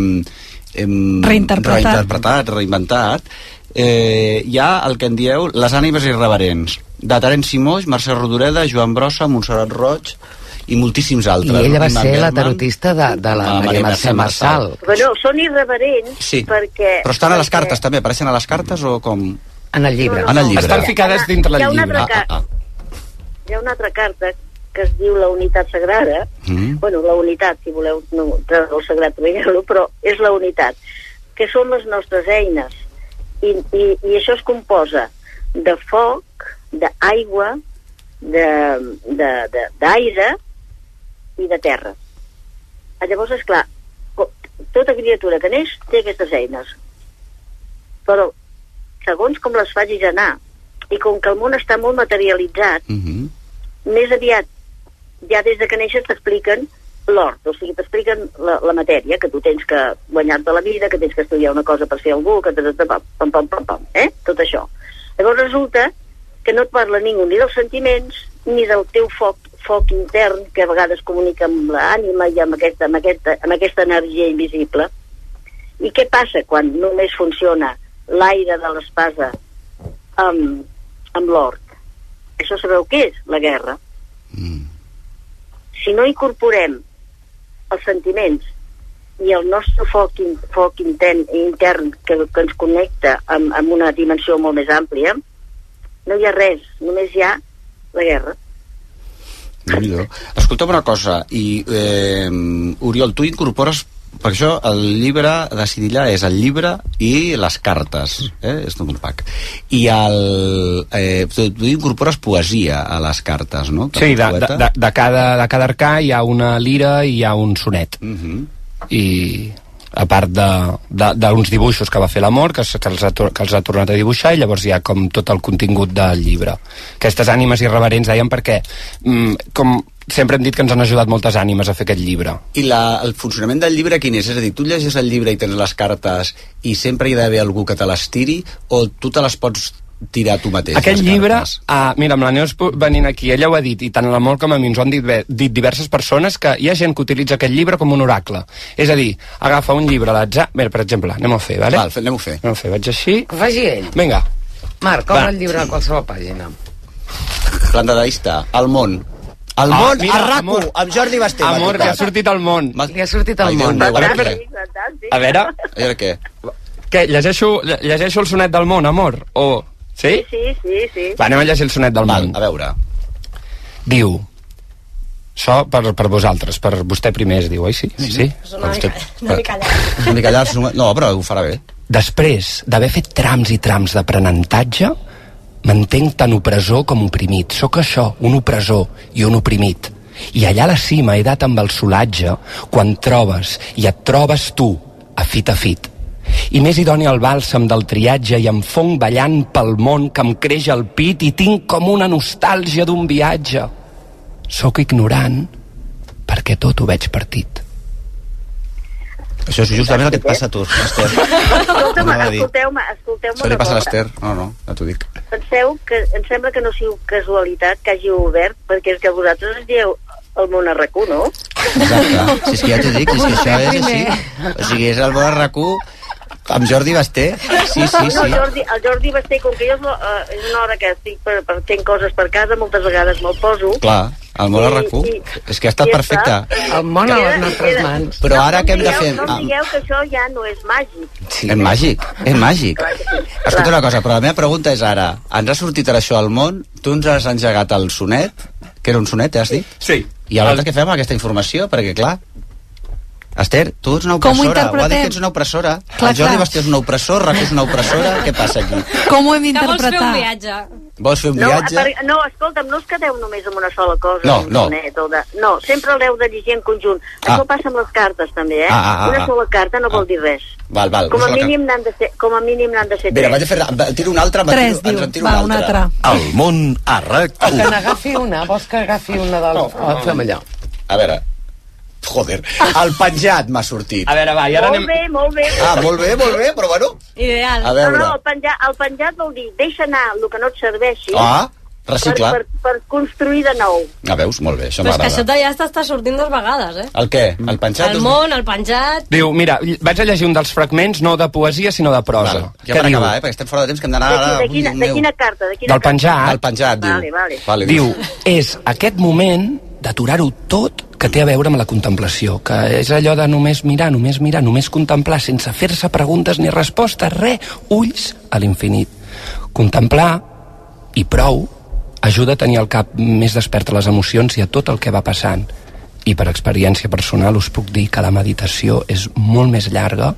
[SPEAKER 1] hem
[SPEAKER 6] Reinterpretat.
[SPEAKER 1] reinterpretat, reinventat, eh, hi ha el que en dieu les ànimes irreverents, de Terenci Moix, Mercè Rodoreda, Joan Brossa, Montserrat Roig i moltíssims
[SPEAKER 7] I
[SPEAKER 1] altres.
[SPEAKER 7] ella va ser la tarotista de, de la
[SPEAKER 1] Ah,
[SPEAKER 7] Maria Mercè Marçal.
[SPEAKER 11] Bueno, són irreverents
[SPEAKER 1] Sí,
[SPEAKER 11] perquè...
[SPEAKER 1] però estan a les
[SPEAKER 11] perquè
[SPEAKER 1] cartes també, apareixen a les cartes o com...
[SPEAKER 7] En el llibre.
[SPEAKER 11] No, no,
[SPEAKER 1] En el llibre.
[SPEAKER 8] Estan ficades dintre
[SPEAKER 11] Hi ha
[SPEAKER 8] del
[SPEAKER 11] una
[SPEAKER 8] llibre.
[SPEAKER 11] altra
[SPEAKER 1] Ah, ah, ah.
[SPEAKER 11] Hi ha una altra carta que es diu la unitat sagrada,
[SPEAKER 1] Mm.
[SPEAKER 11] bueno, la unitat, si voleu, no, treure el sagrat però és la unitat, que són les nostres eines. I, i, i això es composa de foc, d'aigua, de- de- de- d'aire i de terra. Ah, Llavors, és clar, tota criatura que neix té aquestes eines. Però, segons com les facis anar, i com que el món està molt materialitzat,
[SPEAKER 1] Mhm.
[SPEAKER 11] més aviat, ja des de que neixes t'expliquen l'hort, o sigui, t'expliquen la, la matèria, que tu tens que guanyar-te la vida, que tens que estudiar una cosa per ser algú, que pam, pam, pam, pam, eh? Tot això. Llavors resulta que no et parla ningú ni dels sentiments, ni del teu foc, foc intern, que a vegades comunica amb l'ànima i amb aquesta, amb, aquesta, amb aquesta energia invisible. I què passa quan només funciona l'aire de l'espasa amb, amb l'hort? Això sabeu què és? La guerra.
[SPEAKER 1] Mm.
[SPEAKER 11] Si no incorporem els sentiments i el nostre foc, in, foc intern, intern que, que ens connecta amb, amb una dimensió molt més àmplia, no hi ha res, només hi ha la guerra.
[SPEAKER 1] Déu-n'hi-do. Escolta'm una cosa, i eh, Oriol, tu incorpores per això el llibre de Sidilla és el llibre i les cartes eh? és tot un pack i el, eh, tu, tu incorpores poesia a les cartes no?
[SPEAKER 8] Sí, de, de, de, de, cada, de cada arcà hi ha una lira i hi ha un sonet.
[SPEAKER 1] Mhm.
[SPEAKER 8] I a part d'uns dibuixos que va fer l'amor, que, que, els ha, que els ha tornat a dibuixar, i llavors hi ha com tot el contingut del llibre. Aquestes ànimes irreverents deien perquè, mm, com sempre hem dit que ens han ajudat moltes ànimes a fer aquest llibre.
[SPEAKER 1] I la, el funcionament del llibre quin és? És a dir, tu llegeixes el llibre i tens les cartes i sempre hi ha d'haver algú que te les tiri o tu te les pots tirar tu mateix. Les
[SPEAKER 8] llibre, ah, mira, amb la Neus venint aquí, ella ho ha dit, i tant l'Amor com a mi ens ho han dit, bé- dit diverses persones, que hi ha gent que utilitza aquest llibre com un oracle. És a dir, agafa un llibre a l'atzar... Bé, per exemple, anem a fer, vale?
[SPEAKER 1] Val, anem-ho a fer.
[SPEAKER 8] Anem a fer, vaig així...
[SPEAKER 7] Que ho faci ell.
[SPEAKER 8] Vinga.
[SPEAKER 7] Marc, obre el llibre a qualsevol pàgina.
[SPEAKER 1] Planta d'Aista, El món. El
[SPEAKER 8] Ah,
[SPEAKER 1] món,
[SPEAKER 8] mira,
[SPEAKER 1] a RAC1,
[SPEAKER 8] amor.
[SPEAKER 1] amb Jordi Basté.
[SPEAKER 8] Amor, que ha sortit al món.
[SPEAKER 7] Li ha sortit al
[SPEAKER 1] Ai, Déu
[SPEAKER 7] món.
[SPEAKER 1] meu, a veure.
[SPEAKER 8] A veure,
[SPEAKER 1] A veure què?
[SPEAKER 8] què, llegeixo, lle- llegeixo el sonet del món, amor? O... Sí?
[SPEAKER 11] Sí, sí, sí.
[SPEAKER 8] Va, anem a llegir el sonet del
[SPEAKER 1] Val,
[SPEAKER 8] món.
[SPEAKER 1] a veure.
[SPEAKER 8] Diu... Això per, per vosaltres, per vostè primer es diu, oi? Sí? Sí?
[SPEAKER 9] És una
[SPEAKER 1] Vostè-
[SPEAKER 9] mica, una mica llarg.
[SPEAKER 1] Una mica llarg, no, però ho farà bé.
[SPEAKER 8] Després d'haver fet trams i trams d'aprenentatge, m'entenc tan opressor com oprimit. Sóc això, un opressor i un oprimit. I allà a la cima he dat amb el solatge quan trobes i et trobes tu, a fit a fit. I més idoni el bàlsam del triatge i em fong ballant pel món que em creix el pit i tinc com una nostàlgia d'un viatge. Sóc ignorant perquè tot ho veig partit.
[SPEAKER 1] Això és justament el que et passa a tu, Esther.
[SPEAKER 11] Escolta'm, escolteu-me, escolteu-me
[SPEAKER 1] Això li passa a l'Esther. No, no, ja t'ho dic.
[SPEAKER 11] Penseu que em sembla que no sigui casualitat que hagi obert, perquè és que vosaltres es dieu el món a RAC1, no?
[SPEAKER 1] Exacte. Si és que ja t'ho dic, és que això és així. O sigui, és el bon RAC1 amb Jordi Basté. Sí, sí,
[SPEAKER 11] No,
[SPEAKER 1] sí.
[SPEAKER 11] Jordi, el Jordi Basté, com que jo és, eh, és una hora que estic per, per fent coses per casa, moltes vegades me'l poso.
[SPEAKER 1] Clar, el món a
[SPEAKER 11] I-
[SPEAKER 1] RAC1.
[SPEAKER 11] i-
[SPEAKER 1] És que ha estat perfecte.
[SPEAKER 7] El món a les nostres mans.
[SPEAKER 1] Però
[SPEAKER 11] No,
[SPEAKER 1] ara
[SPEAKER 11] no
[SPEAKER 1] què hem de fer?
[SPEAKER 11] No
[SPEAKER 1] Ah.
[SPEAKER 11] em digueu que això ja no és màgic.
[SPEAKER 1] És màgic, és màgic.
[SPEAKER 11] Sí.
[SPEAKER 1] Escolta una cosa, però la meva pregunta és ara, ens ha sortit ara això al món, tu ens has engegat el sonet, que era un sonet, has dit?
[SPEAKER 8] Sí.
[SPEAKER 1] I aleshores què fem amb aquesta informació? Perquè, clar, Esther, tu ets una
[SPEAKER 6] Com ho
[SPEAKER 1] opressora. Ho ha dit que ets una opressora.
[SPEAKER 6] Clar,
[SPEAKER 1] el Jordi. Basté és una opressor, Rafa és una opressora. Què passa aquí?
[SPEAKER 6] Com ho hem
[SPEAKER 9] Que vols fer un
[SPEAKER 6] d'interpretar?
[SPEAKER 9] viatge.
[SPEAKER 1] Vols fer un
[SPEAKER 11] No,
[SPEAKER 1] viatge?
[SPEAKER 11] per, no, escolta'm, no us quedeu només amb una sola cosa.
[SPEAKER 1] No, no.
[SPEAKER 11] sonet o de, no, sempre l'heu de llegir en conjunt.
[SPEAKER 1] Ah.
[SPEAKER 11] Això passa amb les cartes, també, eh?
[SPEAKER 1] Ah, ah, ah,
[SPEAKER 11] una
[SPEAKER 1] ah.
[SPEAKER 11] sola carta no vol dir res.
[SPEAKER 1] Val, val.
[SPEAKER 11] Com a
[SPEAKER 1] una
[SPEAKER 11] mínim n'han de ser, com a mínim n'han de ser
[SPEAKER 1] Mira,
[SPEAKER 11] tres.
[SPEAKER 1] vaig a fer... va, Tiro un altre, va,
[SPEAKER 6] Tres,
[SPEAKER 1] tiro, ens
[SPEAKER 6] diu.
[SPEAKER 1] en tiro
[SPEAKER 6] Va,
[SPEAKER 1] un
[SPEAKER 6] un
[SPEAKER 1] altre.
[SPEAKER 6] altre.
[SPEAKER 5] El món a
[SPEAKER 7] O que
[SPEAKER 5] RAC1.
[SPEAKER 7] n'agafi una, vols que agafi una del...
[SPEAKER 1] No,
[SPEAKER 7] Oh, fem allò.
[SPEAKER 1] A veure... Joder, el penjat m'ha sortit.
[SPEAKER 8] A veure, va, i ara
[SPEAKER 11] Molt
[SPEAKER 8] anem...
[SPEAKER 11] bé, molt bé.
[SPEAKER 1] Ah, molt bé, molt bé, però bueno...
[SPEAKER 9] Ideal.
[SPEAKER 1] A
[SPEAKER 11] No,
[SPEAKER 1] veure...
[SPEAKER 11] no, el penjat, el penjat vol dir deixa anar el que no et serveixi
[SPEAKER 1] Ah,
[SPEAKER 11] per,
[SPEAKER 1] reciclar.
[SPEAKER 11] per, per construir de nou.
[SPEAKER 1] Ah, veus? Molt bé, això
[SPEAKER 9] Però és que això
[SPEAKER 1] m'agrada.
[SPEAKER 9] ja t'està sortint dues vegades, eh?
[SPEAKER 1] El què? El penjat?
[SPEAKER 9] El món, el penjat...
[SPEAKER 8] Diu, mira, vaig a llegir un dels fragments, no de poesia, sinó de prosa.
[SPEAKER 1] Val, ja per
[SPEAKER 8] diu?
[SPEAKER 1] acabar, eh? Perquè estem fora de temps, que hem d'anar
[SPEAKER 11] De, de, quina,
[SPEAKER 1] Ui,
[SPEAKER 11] de quina carta? De quina
[SPEAKER 8] Del
[SPEAKER 11] carta?
[SPEAKER 8] penjat.
[SPEAKER 1] El penjat, diu.
[SPEAKER 11] Vale, vale.
[SPEAKER 1] vale
[SPEAKER 8] Diu, és aquest moment d'aturar-ho tot que té a veure amb la contemplació, que és allò de només mirar, només mirar, només contemplar, sense fer-se preguntes ni respostes, res, ulls a l'infinit. Contemplar, i prou, ajuda a tenir el cap més despert a les emocions i a tot el que va passant. I per experiència personal us puc dir que la meditació és molt més llarga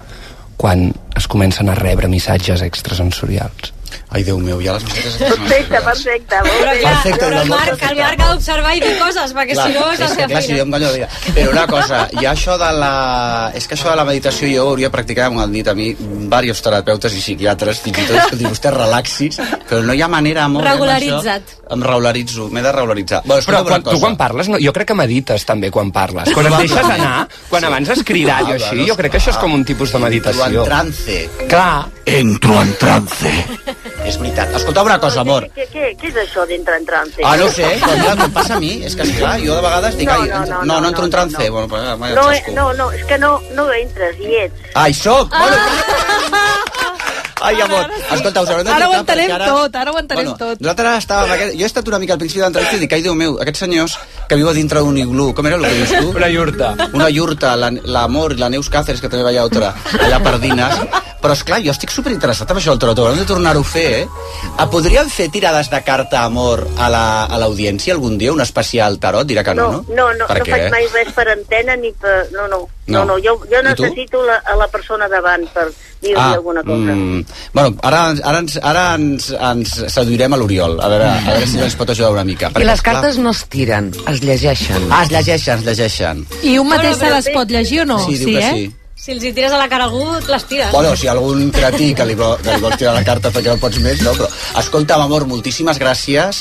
[SPEAKER 8] quan es comencen a rebre missatges extrasensorials.
[SPEAKER 1] Ai, Déu meu, ja les meves...
[SPEAKER 11] Perfecte, perfecte. Molt
[SPEAKER 9] Però clar,
[SPEAKER 1] Perfecte,
[SPEAKER 9] però el
[SPEAKER 1] molt
[SPEAKER 9] Marc, el Marc ha d'observar i dir coses, perquè si no
[SPEAKER 1] és que,
[SPEAKER 9] fer
[SPEAKER 1] clar, si jo
[SPEAKER 9] feina.
[SPEAKER 1] em guanyo la vida. Però una cosa, hi ha això de la... És que això de la meditació jo hauria practicat, m'ho han dit a mi, diversos terapeutes i psiquiatres, fins i tot, escolti, vostè relaxis, però no hi ha manera, amor, eh,
[SPEAKER 9] Regularitza't.
[SPEAKER 1] això. Em regularitzo, m'he de regularitzar. Bueno,
[SPEAKER 8] Però quan, tu quan parles, no, jo crec que medites també quan parles. Quan et deixes anar, quan abans has cridat i així, jo crec que això és com un tipus de
[SPEAKER 1] Entro
[SPEAKER 8] meditació.
[SPEAKER 1] en trance.
[SPEAKER 8] Clar,
[SPEAKER 5] Entro en trance.
[SPEAKER 1] És veritat. Escolta una cosa, amor.
[SPEAKER 11] Què, què, què és això d'entrar en trance?
[SPEAKER 1] Ah, no ho sé, però mira, em passa a mi. És que, esclar, jo de vegades dic,
[SPEAKER 11] No, no, no,
[SPEAKER 1] no, no,
[SPEAKER 11] no,
[SPEAKER 1] entro en trance.
[SPEAKER 11] no.
[SPEAKER 1] Bueno, ja,
[SPEAKER 11] No,
[SPEAKER 1] ja
[SPEAKER 11] eh, no, no, és que no, no entres, hi ets.
[SPEAKER 1] Ai, soc! Bueno, Ai, amor, escolta, us haurem de
[SPEAKER 6] Ara ho entenem
[SPEAKER 1] perquè
[SPEAKER 6] tot, ara ho entenem
[SPEAKER 1] bueno,
[SPEAKER 6] tot.
[SPEAKER 1] Nosaltres estàvem... Aquest... Jo he estat una mica al principi de l'entrevista i dic, ai, Déu meu, aquests senyors que viuen dintre d'un iglú, com era el que dius tu?
[SPEAKER 8] una iurta.
[SPEAKER 1] Una yurta, la- l'Amor i la Neus Cáceres, que també veia altra, allà per dines. Però, és clar, jo estic superinteressat en això del Troto, hem de tornar-ho a fer, eh? Ah, podríem fer tirades de carta amor a la- a l'audiència algun dia, un especial tarot? Dirà que no,
[SPEAKER 11] No,
[SPEAKER 1] no?
[SPEAKER 11] no, no,
[SPEAKER 1] Per
[SPEAKER 11] no
[SPEAKER 1] què?
[SPEAKER 11] faig mai res per antena ni per... No, no,
[SPEAKER 1] No.
[SPEAKER 11] no, no, jo, jo necessito la, a la persona davant per dir-li alguna cosa.
[SPEAKER 1] Mm, bueno, ara, ara, ens, ara ens, ens seduirem a l'Oriol, a veure, a veure si ens pot ajudar una mica.
[SPEAKER 7] I les cartes no es tiren, es llegeixen.
[SPEAKER 1] Ah, es llegeixen, es llegeixen.
[SPEAKER 6] I un mateix
[SPEAKER 11] Bueno,
[SPEAKER 6] se
[SPEAKER 11] però
[SPEAKER 6] les pot llegir o no?
[SPEAKER 1] sí, diu que
[SPEAKER 6] eh?
[SPEAKER 1] sí.
[SPEAKER 9] Si els hi tires a la cara a algú, les tires.
[SPEAKER 1] Bueno, si algun cretí que li, vo- que li vols tirar la carta perquè no pots més, no? Però, escolta'm, amor, moltíssimes gràcies.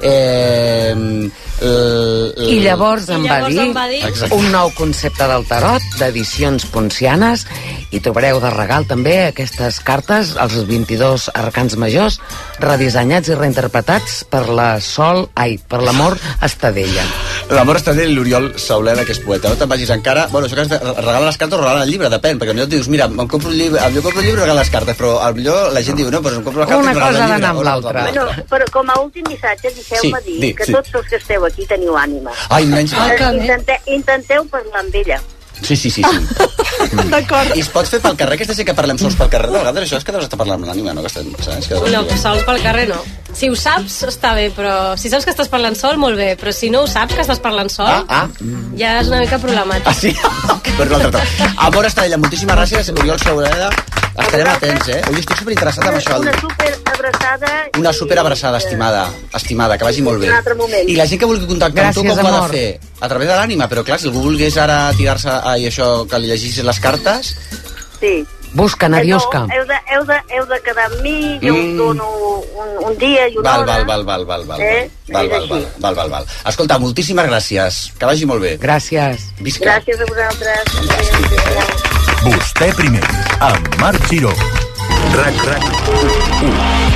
[SPEAKER 1] Eh, l- l-
[SPEAKER 7] I llavors em va dir
[SPEAKER 9] em va dir-
[SPEAKER 1] Exacte.
[SPEAKER 7] un nou concepte del tarot, d'edicions poncianes, i trobareu de regal també aquestes cartes, els 22 arcans majors, redissenyats i reinterpretats per la Sol, ai, per l'amor Estadella.
[SPEAKER 1] L'amor està dient l'Oriol Sauleda, que és poeta. No te'n vagis encara... Bueno, això que has de regalar les cartes o regalar el llibre, depèn, perquè potser dius, mira, em compro un llibre, em compro un llibre i regalo les cartes, però millor la gent diu, no, doncs em compro la carta
[SPEAKER 7] Una
[SPEAKER 1] i regalo
[SPEAKER 7] cosa
[SPEAKER 1] el llibre.
[SPEAKER 7] d'anar amb
[SPEAKER 1] o no,
[SPEAKER 7] l'altra.
[SPEAKER 11] Bueno, però com a últim missatge, deixeu-me
[SPEAKER 1] Sí,
[SPEAKER 11] dir
[SPEAKER 1] di,
[SPEAKER 11] que
[SPEAKER 1] sí.
[SPEAKER 11] tots els que esteu aquí teniu ànima.
[SPEAKER 1] Ai, menys
[SPEAKER 6] Ah,
[SPEAKER 1] mal.
[SPEAKER 6] que bé.
[SPEAKER 11] Intente, intenteu parlar amb ella.
[SPEAKER 1] Sí, sí, sí. sí.
[SPEAKER 6] D'acord.
[SPEAKER 1] I es pot fer pel carrer, aquesta sí que parlem sols pel carrer, de vegades això és que deus estar parlant amb l'ànima, no? Que estem, saps? Que
[SPEAKER 9] No, sols pel carrer no. Si ho saps, està bé, però si saps que estàs parlant sol, molt bé, però si no ho saps que estàs parlant sol,
[SPEAKER 1] Ah, ah.
[SPEAKER 9] ja és una mica problemàtic.
[SPEAKER 1] Ah, sí? per l'altre tot. Amor Estadella, moltíssimes gràcies. Oriol Saureda, estarem atents, eh? Ui, estic superinteressat en això.
[SPEAKER 11] Una super abraçada.
[SPEAKER 1] Una
[SPEAKER 11] i-
[SPEAKER 1] super abraçada, estimada. Estimada, que vagi molt bé.
[SPEAKER 11] Un altre moment.
[SPEAKER 1] I la gent que vulgui contactar amb tu,
[SPEAKER 7] Gràcies,
[SPEAKER 1] com ho ha
[SPEAKER 7] amor.
[SPEAKER 1] de fer? A través de l'ànima, però clar, si algú volgués ara tirar-se a i això, que li llegissis les cartes...
[SPEAKER 11] Sí.
[SPEAKER 7] Busca, Nariosca.
[SPEAKER 11] No, heu, de, heu, de, heu de quedar amb mi, jo
[SPEAKER 1] Mm.
[SPEAKER 11] us dono un, un dia i una
[SPEAKER 1] Val,
[SPEAKER 11] hora.
[SPEAKER 1] val, val, val, val, val,
[SPEAKER 11] Eh?
[SPEAKER 1] val, val, val, val, val, val. Escolta, moltíssimes gràcies. Que vagi molt bé.
[SPEAKER 7] Gràcies.
[SPEAKER 1] Visca.
[SPEAKER 11] Gràcies a vosaltres. Adéu.
[SPEAKER 5] Vostè primer, amb Marc Giró. RAC RAC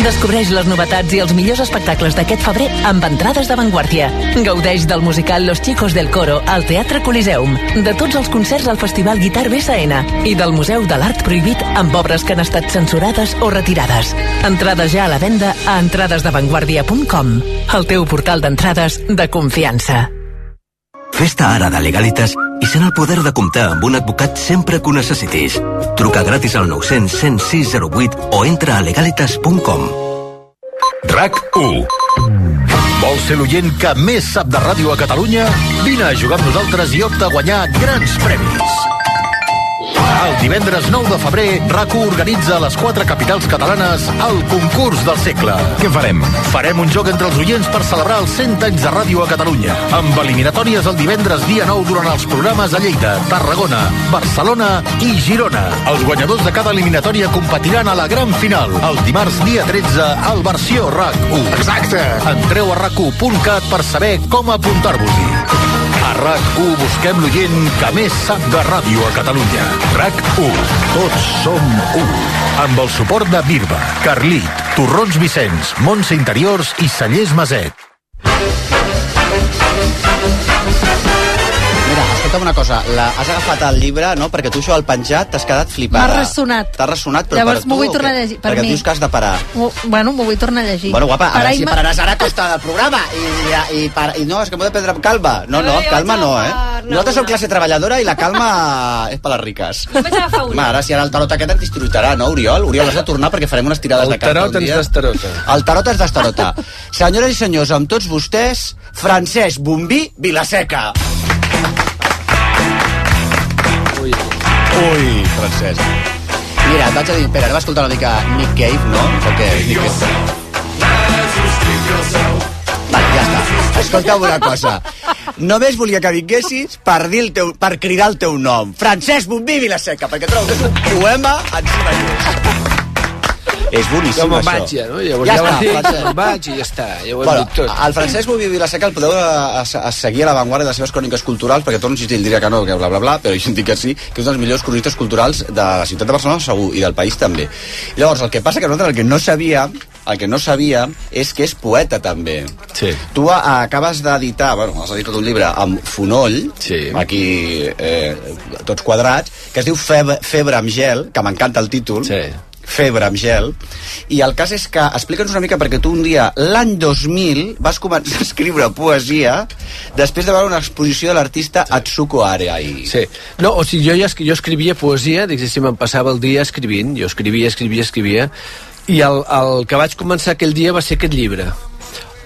[SPEAKER 13] Descobreix les novetats i els millors espectacles d'aquest febrer amb entrades d'avantguàrdia. Gaudeix del musical Los Chicos del Coro al Teatre Coliseum, de tots els concerts al Festival Guitar BSN i del Museu de l'Art Prohibit amb obres que han estat censurades o retirades. Entrades ja a la venda a entradesdavantguàrdia.com, el teu portal d'entrades de confiança.
[SPEAKER 14] Festa ara de Legalitas i sent el poder de comptar amb un advocat sempre que ho necessitis. Truca gratis al 900 106 08 o entra a legalitas.com.
[SPEAKER 5] RAC1. Vols ser l'oient que més sap de ràdio a Catalunya? Vine a jugar amb nosaltres i opta a guanyar grans premis. El divendres 9 de febrer, rac organitza a les quatre capitals catalanes el concurs del segle. Què farem? Farem un joc entre els oients per celebrar els 100 anys de ràdio a Catalunya, amb eliminatòries el divendres dia 9 durant els programes a Lleida, Tarragona, Barcelona i Girona. Els guanyadors de cada eliminatòria competiran a la gran final, el dimarts dia 13 al versió RAC1. Exacte! Entreu a rac1.cat per saber com apuntar-vos-hi. A RAC1 busquem l'oient que més sap de ràdio a Catalunya. RAC1. Tots som u. Amb el suport de Birba, Carlit, Torrons Vicenç, Montse Interiors i Cellers Maset.
[SPEAKER 1] Escolta'm una cosa, la, has agafat el llibre, no?, perquè tu això al penjat t'has quedat flipada.
[SPEAKER 6] M'ha ressonat.
[SPEAKER 1] T'ha ressonat, però
[SPEAKER 6] Llavors
[SPEAKER 1] per tu
[SPEAKER 6] m'ho vull tornar a llegir, per
[SPEAKER 1] perquè
[SPEAKER 6] mi.
[SPEAKER 1] dius que has de parar.
[SPEAKER 6] M'ho- Bueno, m'ho vull tornar a llegir.
[SPEAKER 1] Bueno, guapa, ara
[SPEAKER 6] Parar
[SPEAKER 1] si
[SPEAKER 6] ma-
[SPEAKER 1] pararàs ara a costa del programa i, i, i, para, i no, és que m'ho he de prendre amb calma. No, no, calma no, eh? Nosaltres som classe treballadora i la calma és per les riques.
[SPEAKER 9] Jo vaig agafar una.
[SPEAKER 1] Ma, ara si ara el tarot aquest ens distributarà, no, Oriol? Oriol, has de tornar perquè farem unes tirades
[SPEAKER 10] El
[SPEAKER 1] de carta
[SPEAKER 10] tarot
[SPEAKER 1] un
[SPEAKER 10] ens
[SPEAKER 1] dia.
[SPEAKER 10] destarota.
[SPEAKER 1] El tarot ens destarota. Senyores i senyors, amb tots vostès, Francesc Bombí Vilaseca.
[SPEAKER 10] Ui.
[SPEAKER 1] Ui, Francesc. Mira, et vaig a dir, espera, anem a escoltar una mica Nick Cave, no? O què? Nick Cave. Vale, ja està. Escolta'm una cosa. Només volia que vinguessis per, dir el teu, per cridar el teu nom. Francesc Bombí Vilaseca, perquè trobo que és un poema en si mateix. És boníssim,
[SPEAKER 10] Jo me'n vaig ja, no? Llavors
[SPEAKER 1] ja
[SPEAKER 10] ja,
[SPEAKER 1] està,
[SPEAKER 10] me'n vaig i ja està, ja ho hem
[SPEAKER 1] Bueno,
[SPEAKER 10] dit tot.
[SPEAKER 1] el Francesc Boví Vilaseca el podeu a, a, a seguir a l'avantguarda de les seves cròniques culturals, perquè torno a insistir, ell diria que no, que bla, bla, bla, però jo dic que sí, que és un dels millors cronistes culturals de la ciutat de Barcelona, segur, i del país també. Llavors, el que passa que nosaltres el que no sabia, el que no sabia és que és poeta també.
[SPEAKER 10] Sí.
[SPEAKER 1] Tu a, acabes d'editar, bueno, has editat un llibre amb fonoll, sí. aquí eh, tots quadrats, que es diu Febre, Febre amb gel, que m'encanta el títol. Sí. Febre amb gel i el cas és que, explica'ns una mica perquè tu un dia, l'any 2000 vas començar a escriure poesia després de veure una exposició de l'artista Atsuko Areai
[SPEAKER 10] Sí. No, o sigui, jo ja jo escrivia poesia, diguéssim, em passava el dia escrivint, jo escrivia, escrivia, escrivia, i el, el que vaig començar aquell dia va ser aquest llibre.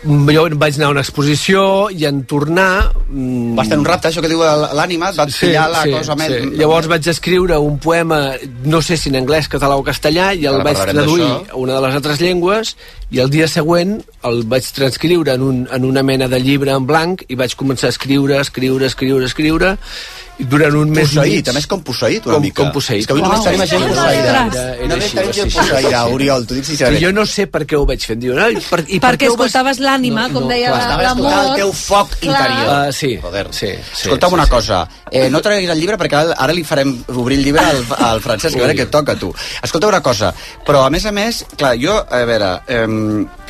[SPEAKER 10] Jo vaig anar a una exposició i en tornar... mm,
[SPEAKER 1] Vas tenir un rapte, això que diu l'ànima, et va pillar la cosa més...
[SPEAKER 10] Sí. Llavors vaig escriure un poema, no sé si en anglès, català o castellà, i el
[SPEAKER 1] Ara
[SPEAKER 10] vaig traduir a una de les altres llengües, i el dia següent el vaig transcriure en, un, en una mena de llibre en blanc, i vaig començar a escriure, escriure, escriure, escriure, durant un mes i mig...
[SPEAKER 1] Posseït, a més com posseït una
[SPEAKER 10] com,
[SPEAKER 1] mica.
[SPEAKER 10] Com posseït.
[SPEAKER 1] És que avui només tenim gent posseïda. Només tenim gent posseïda. Oriol, t'ho dic
[SPEAKER 10] Que
[SPEAKER 1] sincerament.
[SPEAKER 10] jo no sé per què ho vaig fer. Em diuen, ai, per, i per
[SPEAKER 6] Perquè
[SPEAKER 10] què ho vas...
[SPEAKER 6] escoltaves l'ànima, com deia
[SPEAKER 1] clar, estaves escoltant
[SPEAKER 6] l'amor.
[SPEAKER 1] el teu foc interior.
[SPEAKER 10] Uh, sí,
[SPEAKER 1] Joder.
[SPEAKER 10] sí, sí.
[SPEAKER 1] Escolta'm
[SPEAKER 10] sí,
[SPEAKER 1] una
[SPEAKER 10] sí.
[SPEAKER 1] cosa, eh, no treguis el llibre perquè ara, li farem obrir el llibre al, al Francesc, a veure què et toca a tu. Escolta una cosa, però a més a més, clar, jo, a veure, eh,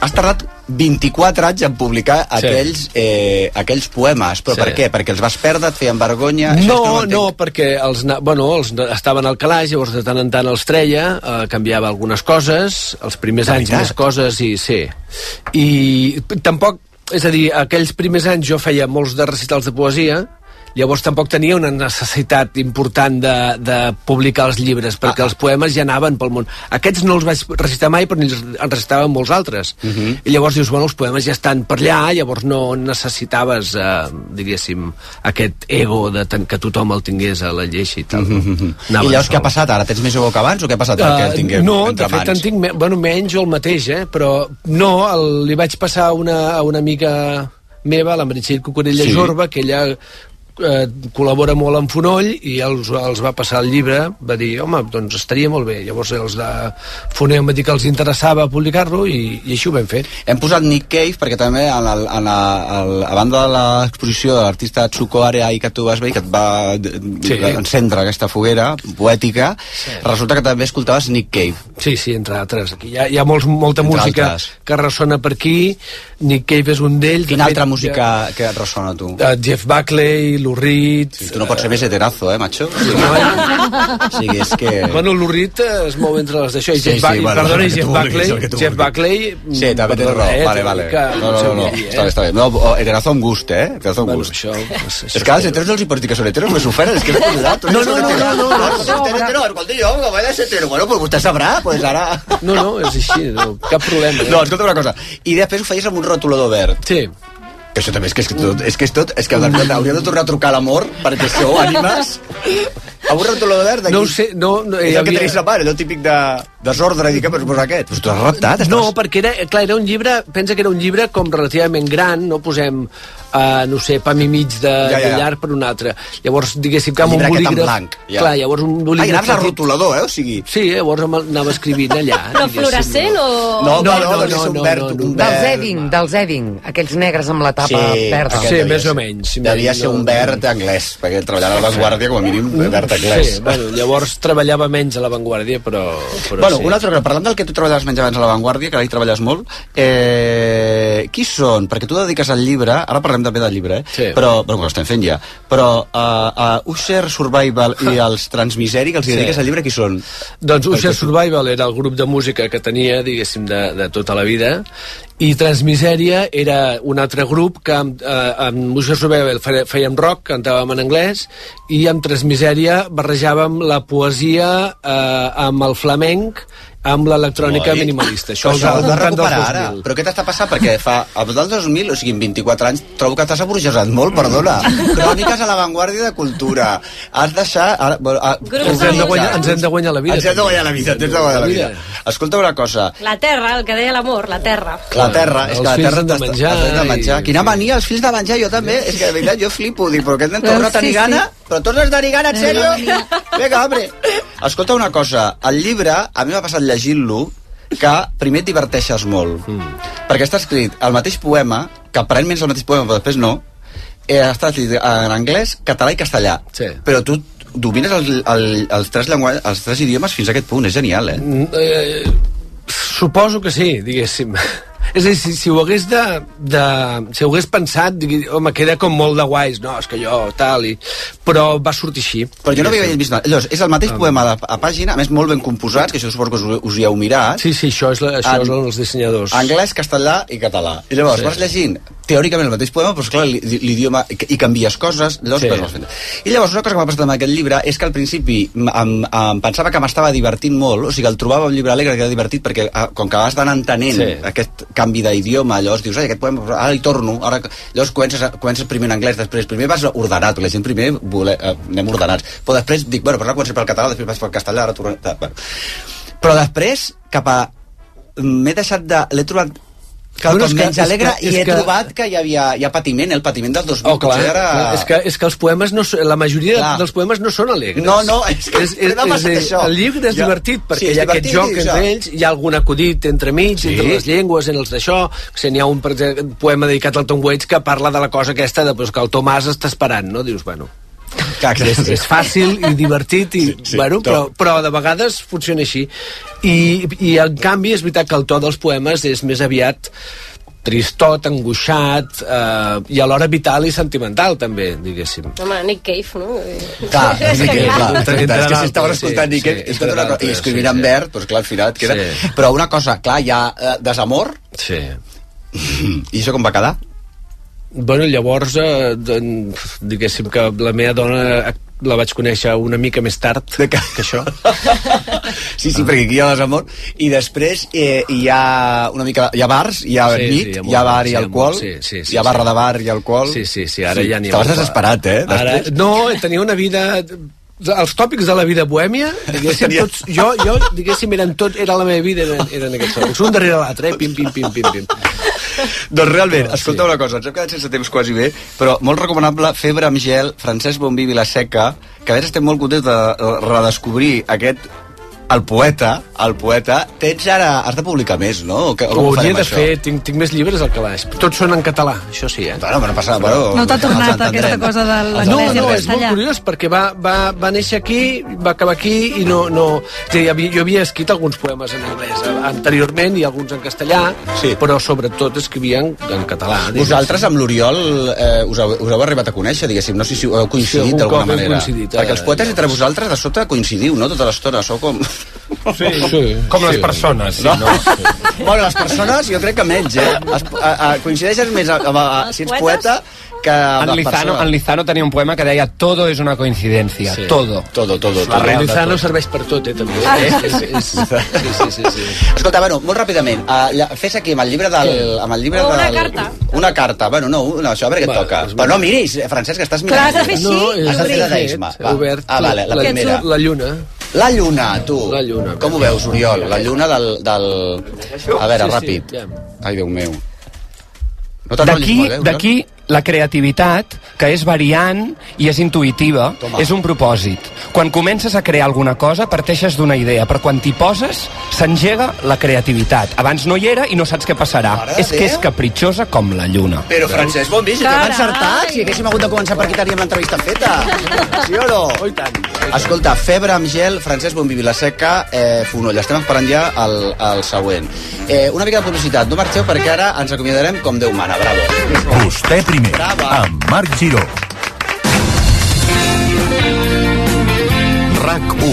[SPEAKER 1] has tardat 24 anys en publicar
[SPEAKER 10] Sí.
[SPEAKER 1] aquells, eh, aquells poemes, però
[SPEAKER 10] Sí.
[SPEAKER 1] per què? Perquè els vas perdre, et feien vergonya?
[SPEAKER 10] No,
[SPEAKER 1] entenc.
[SPEAKER 10] no, perquè els, bueno, els estaven al calaix, llavors de tant en tant els treia, eh, canviava algunes coses, els primers
[SPEAKER 1] De
[SPEAKER 10] anys
[SPEAKER 1] veritat?
[SPEAKER 10] més coses, i sí. I tampoc, és a dir, aquells primers anys jo feia molts de recitals de poesia, llavors tampoc tenia una necessitat important de, de publicar els llibres, perquè
[SPEAKER 1] Ah, ah.
[SPEAKER 10] els poemes ja anaven pel món. Aquests no els vaig recitar mai, però els- en recitaven molts altres.
[SPEAKER 1] Mhm.
[SPEAKER 10] Uh -huh. I llavors dius, bueno, els poemes ja estan per allà, llavors no necessitaves, eh, diguéssim, aquest ego de que tothom el tingués a la lleixa i tal.
[SPEAKER 1] Mhm,
[SPEAKER 10] No?
[SPEAKER 1] I
[SPEAKER 10] Anaven
[SPEAKER 1] llavors què
[SPEAKER 10] sol.
[SPEAKER 1] ha passat? Ara tens més ego que abans o què ha passat perquè el
[SPEAKER 10] Eh,
[SPEAKER 1] tinguem
[SPEAKER 10] no, de fet
[SPEAKER 1] mans?
[SPEAKER 10] en tinc me bueno, menys o el mateix, eh? però no, el, li vaig passar una, a una amiga meva, la Meritxell Cucurella
[SPEAKER 1] sí.
[SPEAKER 10] Jorba, que ella eh, col·labora molt amb Fonoll i els, els va passar el llibre va dir, home, doncs estaria molt bé llavors els de Fonoll em va dir que els interessava publicar-lo i, i així ho vam fer
[SPEAKER 1] Hem posat Nick Cave perquè també en el, en la, el, a banda de l'exposició de l'artista Tsuko Areai que tu vas veure, que et va
[SPEAKER 10] sí.
[SPEAKER 1] encendre aquesta foguera poètica, sí. resulta que també escoltaves Nick Cave.
[SPEAKER 10] Sí, sí, entre altres. Aquí hi ha, hi ha molts, molta
[SPEAKER 1] Entre
[SPEAKER 10] música
[SPEAKER 1] altres.
[SPEAKER 10] que ressona per aquí. Nick Cave és un d'ells.
[SPEAKER 1] Quina altra música que et ressona a tu?
[SPEAKER 10] uh, Jeff Buckley, Lou Reed...
[SPEAKER 1] Sí, tu no pots ser més heterazo, eh, macho? Sí, o sigui, és que...
[SPEAKER 10] Bueno, Lou Reed eh, es mou entre les d'això. I
[SPEAKER 1] Sí,
[SPEAKER 10] Jeff,
[SPEAKER 1] sí,
[SPEAKER 10] Buckley,
[SPEAKER 1] bueno,
[SPEAKER 10] perdona, Jeff
[SPEAKER 1] vulguis,
[SPEAKER 10] Buckley,
[SPEAKER 1] tu
[SPEAKER 10] Jeff
[SPEAKER 1] vulguis.
[SPEAKER 10] Buckley...
[SPEAKER 1] Sí, també tens
[SPEAKER 10] perdona,
[SPEAKER 1] raó.
[SPEAKER 10] eh,
[SPEAKER 1] Vale, vale. No, no, no, no.
[SPEAKER 10] dir,
[SPEAKER 1] Està bé, està bé. No, heterazo amb gust, eh? Heterazo amb
[SPEAKER 10] Bueno,
[SPEAKER 1] gust.
[SPEAKER 10] això, això
[SPEAKER 1] És que als heteros no els hi dir que són heteros, és que no.
[SPEAKER 10] No, no, no, no, no, no.
[SPEAKER 1] Hetero, escolta, jo, que vaig ser hetero. Bueno, pues vostè sabrà, pues ara...
[SPEAKER 10] No, no, és així, no, cap problema. eh?
[SPEAKER 1] No, escolta una cosa. I després ho feies amb un rotulador verd.
[SPEAKER 10] Sí.
[SPEAKER 1] Que això també és que és, que tot, és que és tot... És que hauria de tornar a trucar a l'amor perquè sou ànimes. Un rotulador verd aquí.
[SPEAKER 10] No ho sé, no... no
[SPEAKER 1] És
[SPEAKER 10] hi
[SPEAKER 1] el que
[SPEAKER 10] havia-
[SPEAKER 1] tenies a part, allò típic de desordre, i dic, però posa aquest. Però tu has reptat, estàs...
[SPEAKER 10] No, perquè era, clar, era un llibre, pensa que era un llibre com relativament gran, no posem, uh, no sé, pam i mig de,
[SPEAKER 1] Ja, ja,
[SPEAKER 10] de
[SPEAKER 1] ja.
[SPEAKER 10] llarg per un altre. Llavors, diguéssim, que amb un bolígraf...
[SPEAKER 1] blanc, ja.
[SPEAKER 10] Clar, llavors un
[SPEAKER 1] Ai,
[SPEAKER 10] bolígraf...
[SPEAKER 1] anaves al
[SPEAKER 10] petit-
[SPEAKER 1] rotulador, eh? O sigui...
[SPEAKER 10] Sí, llavors em- anava escrivint allà.
[SPEAKER 9] Però fluorescent o...
[SPEAKER 1] No,
[SPEAKER 10] No,
[SPEAKER 1] no,
[SPEAKER 10] no,
[SPEAKER 1] no,
[SPEAKER 10] no,
[SPEAKER 1] verd,
[SPEAKER 10] no, no.
[SPEAKER 7] Dels. Edding, dels Edding, aquells negres amb la tapa verda.
[SPEAKER 1] aquest
[SPEAKER 10] Sí, més o menys, sí,
[SPEAKER 1] Devia ser un verd anglès, perquè treballant a l'avantguàrdia, com a mínim, verd anglès.
[SPEAKER 10] Sí, bueno, llavors treballava menys a l'avantguàrdia, però, però
[SPEAKER 1] bueno,
[SPEAKER 10] sí.
[SPEAKER 1] una altra cosa, parlant del que tu treballaves menys abans a l'avantguàrdia, que ara hi treballes molt, eh, qui són? Perquè tu dediques al llibre, ara parlem també del llibre, eh?
[SPEAKER 10] Sí.
[SPEAKER 1] però, bueno, que ho estem fent ja, però uh, uh, Usher, Survival i els Transmiseri, que els
[SPEAKER 10] Sí.
[SPEAKER 1] dediques al llibre, qui són?
[SPEAKER 10] Doncs Usher Survival era el grup de música que tenia, diguéssim, de, de tota la vida, i Transmisèria era un altre grup que amb, eh, amb Survival fe- fèiem rock, cantàvem en anglès, i amb Transmisèria barrejàvem la poesia eh, amb el flamenc, amb l'electrònica
[SPEAKER 1] Oi.
[SPEAKER 10] minimalista.
[SPEAKER 1] Això, això ho has de recuperar ara.
[SPEAKER 10] 2000.
[SPEAKER 1] Però què t'està passant? Perquè fa, del 2000, o sigui, en 24 anys, trobo que t'has aburgesat molt, perdona. Cròniques a l'avantguàrdia de cultura. Has deixat... Ara, bueno, ah,
[SPEAKER 10] Ens hem, de guanyar, ens hem de guanyar la vida.
[SPEAKER 1] Ens hem de guanyar la vida, ens hem de guanyar la vida. Escolta una cosa,
[SPEAKER 9] La terra, el que deia l'amor, la terra.
[SPEAKER 1] la terra, és
[SPEAKER 10] Els
[SPEAKER 1] que la terra
[SPEAKER 10] de menjar
[SPEAKER 1] de menjar.
[SPEAKER 10] i-
[SPEAKER 1] Quina mania, els fills de menjar, jo també. És que de veritat jo flipo, dic, però aquest nen torna a tenir gana? Però tornes a tenir gana, en sèrio? Vinga, hombre. Escolta una cosa, el llibre, a mi m'ha passat llegint-lo, que primer et diverteixes molt. Mm. Perquè està escrit el mateix poema, que aparentment és el mateix poema, però després no, eh, està escrit en anglès, català i castellà.
[SPEAKER 10] Sí.
[SPEAKER 1] Però tu domines el, el, els, tres llenguatges, els tres idiomes fins a aquest punt, és genial, eh?
[SPEAKER 10] Mm, eh, suposo que sí, diguéssim. És a dir, si, si ho hagués de, de... Si ho hagués pensat, digui, home, queda com molt de guais, no, és que jo, tal, i... Però va sortir així.
[SPEAKER 1] Però jo no havia vist... Llavors, és el mateix
[SPEAKER 10] Ah.
[SPEAKER 1] poema a, a pàgina, a més molt ben composat, que això suposo que us, us hi heu mirat.
[SPEAKER 10] Sí, sí, això, és la, això
[SPEAKER 1] En-
[SPEAKER 10] són els dissenyadors.
[SPEAKER 1] Anglès, castellà i català. I llavors
[SPEAKER 10] Sí.
[SPEAKER 1] vas llegint teòricament el mateix poema, però esclar, l'i- l'idioma... I, canvies coses, llavors
[SPEAKER 10] Sí.
[SPEAKER 1] vas fent. I llavors una cosa que m'ha passat amb aquest llibre és que al principi em, em pensava que m'estava divertint molt, o sigui, el trobava un llibre alegre que era divertit perquè ah, com que vas d'anar entenent
[SPEAKER 10] sí.
[SPEAKER 1] aquest canvi d'idioma, llavors dius, aquest poema, ara hi torno, ara... llavors comences, a, comences primer en anglès, després primer vas ordenat, la gent primer vole, eh, anem ordenats, però després dic, bueno, però ara començo pel català, després vaig pel castellà, ara torno... Bueno. Però després, cap a... M'he deixat de... L'he trobat cada
[SPEAKER 10] Bueno,
[SPEAKER 1] cop
[SPEAKER 10] és que-
[SPEAKER 1] menys
[SPEAKER 10] és
[SPEAKER 1] alegre
[SPEAKER 10] que-
[SPEAKER 1] i
[SPEAKER 10] és
[SPEAKER 1] he
[SPEAKER 10] que-
[SPEAKER 1] trobat que hi havia hi ha patiment, el patiment del 2000
[SPEAKER 10] Oh, clar,
[SPEAKER 1] era...
[SPEAKER 10] clar, és, que, és que els poemes no, la majoria
[SPEAKER 1] Clar.
[SPEAKER 10] dels poemes no són alegres.
[SPEAKER 1] No, no, és que
[SPEAKER 10] és, és, és,
[SPEAKER 1] això.
[SPEAKER 10] El llibre és
[SPEAKER 1] Ja.
[SPEAKER 10] divertit perquè
[SPEAKER 1] Sí, és
[SPEAKER 10] hi ha aquest joc entre
[SPEAKER 1] això.
[SPEAKER 10] ells, hi ha algun acudit entremig,
[SPEAKER 1] Sí.
[SPEAKER 10] entre les llengües, en els d'això, si n'hi ha un, exemple, un poema dedicat al Tom Waits que parla de la cosa aquesta de, pues, que el Tomàs està esperant, no? Dius, bueno,
[SPEAKER 1] Clar,
[SPEAKER 10] és, és fàcil i divertit, i, sí,
[SPEAKER 1] sí,
[SPEAKER 10] bueno,
[SPEAKER 1] tot.
[SPEAKER 10] però, però de vegades funciona així. I, I en canvi és veritat que el to dels poemes és més aviat tristot, angoixat eh, i alhora vital i sentimental també, diguéssim.
[SPEAKER 9] Home, Nick Cave, no?
[SPEAKER 1] Clar,
[SPEAKER 9] que
[SPEAKER 1] que,
[SPEAKER 9] clar.
[SPEAKER 1] clar,
[SPEAKER 10] Entre-
[SPEAKER 1] és que si estaves escoltant
[SPEAKER 10] sí,
[SPEAKER 1] Nick Cave,
[SPEAKER 10] sí,
[SPEAKER 1] és tota una cosa, i escrivint
[SPEAKER 10] sí,
[SPEAKER 1] en
[SPEAKER 10] sí.
[SPEAKER 1] verd, doncs clar, al final et queda...
[SPEAKER 10] Sí.
[SPEAKER 1] Però una cosa, clar, hi ha eh, desamor,
[SPEAKER 10] Sí.
[SPEAKER 1] i això com va quedar?
[SPEAKER 10] Bueno, llavors, eh, doncs, diguéssim que la meva dona la vaig conèixer una mica més tard
[SPEAKER 1] De que...
[SPEAKER 10] que això.
[SPEAKER 1] Sí, sí, perquè aquí hi ha desamor. I després eh, hi ha una mica... Hi ha bars, hi ha
[SPEAKER 10] Sí,
[SPEAKER 1] sí,
[SPEAKER 10] sí,
[SPEAKER 1] nit,
[SPEAKER 10] hi ha
[SPEAKER 1] hi ha
[SPEAKER 10] molt,
[SPEAKER 1] bar
[SPEAKER 10] sí,
[SPEAKER 1] i alcohol,
[SPEAKER 10] sí, sí, sí,
[SPEAKER 1] hi ha barra
[SPEAKER 10] sí.
[SPEAKER 1] de bar i alcohol...
[SPEAKER 10] Sí, sí, sí, ara ja n'hi ha
[SPEAKER 1] Estaves desesperat, eh?
[SPEAKER 10] Ara,
[SPEAKER 1] Després.
[SPEAKER 10] no, tenia una vida els tòpics de la vida bohèmia, diguéssim, tots, jo, jo, diguéssim, eren tot, era la meva vida, eren, eren aquests tòpics, un darrere l'altre, eh? pim, pim, pim, pim, pim.
[SPEAKER 1] Doncs realment,
[SPEAKER 10] No,
[SPEAKER 1] escolta
[SPEAKER 10] sí.
[SPEAKER 1] una cosa, ens hem quedat sense temps quasi bé, però molt recomanable Febre amb gel, Francesc Bombí Vilaseca, que a més estem molt contents de redescobrir aquest el poeta, el poeta, tens ara, has de publicar més, no? O que-
[SPEAKER 10] Ho hauria de
[SPEAKER 1] això?
[SPEAKER 10] fer, tinc, tinc més llibres al calaix. Tots són en català, això sí, eh?
[SPEAKER 1] Bueno, però no passa... Bueno,
[SPEAKER 6] No t'ha tornat aquesta cosa de
[SPEAKER 10] No,
[SPEAKER 6] l'anglès i
[SPEAKER 10] no,
[SPEAKER 6] el
[SPEAKER 10] és molt curiós perquè va, va, va néixer aquí, va acabar aquí i no... no és a dir, havia, jo havia escrit alguns poemes en anglès eh, anteriorment i alguns en castellà,
[SPEAKER 1] Sí.
[SPEAKER 10] però sobretot escrivien en català. diguéssim.
[SPEAKER 1] Vosaltres amb l'Oriol eh, us, heu, us heu arribat a conèixer, diguéssim, no sé si heu coincidit
[SPEAKER 10] algun
[SPEAKER 1] d'alguna manera.
[SPEAKER 10] coincidit, eh,
[SPEAKER 1] Perquè els poetes entre vosaltres de sota coincidiu, no?, tota l'estona, sou com...
[SPEAKER 8] Sí,
[SPEAKER 10] Sí,
[SPEAKER 8] com les
[SPEAKER 10] sí.
[SPEAKER 8] persones. Sí,
[SPEAKER 1] No?
[SPEAKER 8] no?
[SPEAKER 1] bueno, les persones jo crec que menys, eh? Es, a, a, coincideixes més a, a, a, si ets poeta que
[SPEAKER 8] En
[SPEAKER 1] les
[SPEAKER 8] Lizano, en Lizano tenia un poema que deia Todo es una coincidencia,
[SPEAKER 10] Sí.
[SPEAKER 8] todo.
[SPEAKER 1] Todo, todo, todo.
[SPEAKER 10] Real Lizano serveix per tot, eh, també.
[SPEAKER 1] Ah,
[SPEAKER 10] Eh?
[SPEAKER 1] sí,
[SPEAKER 10] És, és, sí, sí, sí, sí.
[SPEAKER 1] Escolta, bueno, molt ràpidament, uh, fes aquí amb el llibre del... Amb el llibre
[SPEAKER 9] O una
[SPEAKER 1] del,
[SPEAKER 9] carta.
[SPEAKER 1] Una carta, bueno, no, no això a veure què et
[SPEAKER 10] Va,
[SPEAKER 1] toca. Però no miris, eh, Francesc, que estàs
[SPEAKER 9] Clar,
[SPEAKER 1] mirant.
[SPEAKER 9] has de fer així
[SPEAKER 10] No, és
[SPEAKER 1] Has de fer dadaisme.
[SPEAKER 10] Obert
[SPEAKER 1] Ah, vale, la
[SPEAKER 10] la, la lluna.
[SPEAKER 1] La lluna, tu.
[SPEAKER 10] La lluna.
[SPEAKER 1] Com ho veus, Oriol? La lluna del... del... A veure,
[SPEAKER 10] Sí, sí,
[SPEAKER 1] ràpid.
[SPEAKER 10] ja.
[SPEAKER 1] Ai, Déu meu. No
[SPEAKER 8] D'aquí
[SPEAKER 1] eh,
[SPEAKER 8] d'aquí la creativitat, que és variant i és intuïtiva,
[SPEAKER 1] Toma.
[SPEAKER 8] és un propòsit. Quan comences a crear alguna cosa, parteixes d'una idea, però quan t'hi poses, s'engega la creativitat. Abans no hi era i no saps què passarà.
[SPEAKER 1] Mare
[SPEAKER 8] és que és
[SPEAKER 1] Déu.
[SPEAKER 8] capritxosa com la lluna.
[SPEAKER 1] Però, Francesc, bon vist, que hem
[SPEAKER 9] Carai.
[SPEAKER 1] encertat. Si haguéssim hagut de començar per aquí teníem l'entrevista feta. Sí o no?
[SPEAKER 10] Oh, i tant.
[SPEAKER 1] Escolta, Febre amb gel, Francesc Bonví Vilaseca, eh, Fonoll. Estem esperant ja el, el següent. Eh, una mica de publicitat. No marxeu perquè ara ens acomiadarem com Déu mana. Bravo.
[SPEAKER 15] Vostè primer,
[SPEAKER 1] Brava.
[SPEAKER 15] amb Marc Giró. RAC1.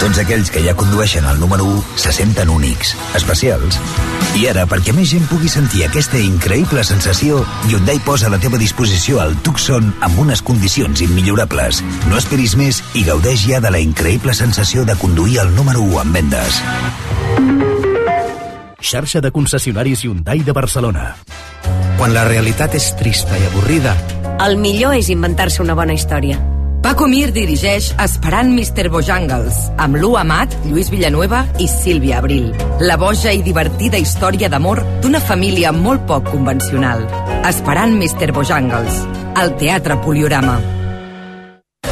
[SPEAKER 16] Tots aquells que ja condueixen el número 1 se senten únics, especials. I ara, perquè més gent pugui sentir aquesta increïble sensació, Hyundai posa a la teva disposició el Tucson amb unes condicions immillorables. No esperis més i gaudeix ja de la increïble sensació de conduir el número 1 en vendes.
[SPEAKER 17] Xarxa de concessionaris Hyundai de Barcelona. Quan la realitat és trista i avorrida,
[SPEAKER 18] El millor és inventar-se una bona història.
[SPEAKER 19] Paco Mir dirigeix Esperant Mr. Bojangles, amb Lu Amat, Lluís Villanueva i Sílvia Abril. La boja i divertida història d'amor d'una família molt poc convencional. Esperant Mr. Bojangles, al Teatre Poliorama.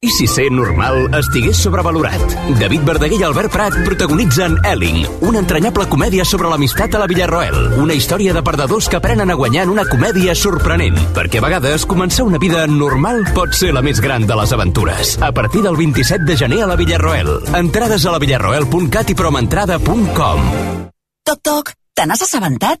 [SPEAKER 20] I si ser normal estigués sobrevalorat? David Verdaguer i Albert Prat protagonitzen Elling, una entranyable comèdia sobre l'amistat a la Villarroel. Una història de perdedors que aprenen a guanyar en una comèdia sorprenent. Perquè a vegades començar una vida normal pot ser la més gran de les aventures. A partir del 27 de gener a la Villarroel. Entrades a la villarroel.cat i promentrada.com.
[SPEAKER 21] Toc, toc, te n'has assabentat?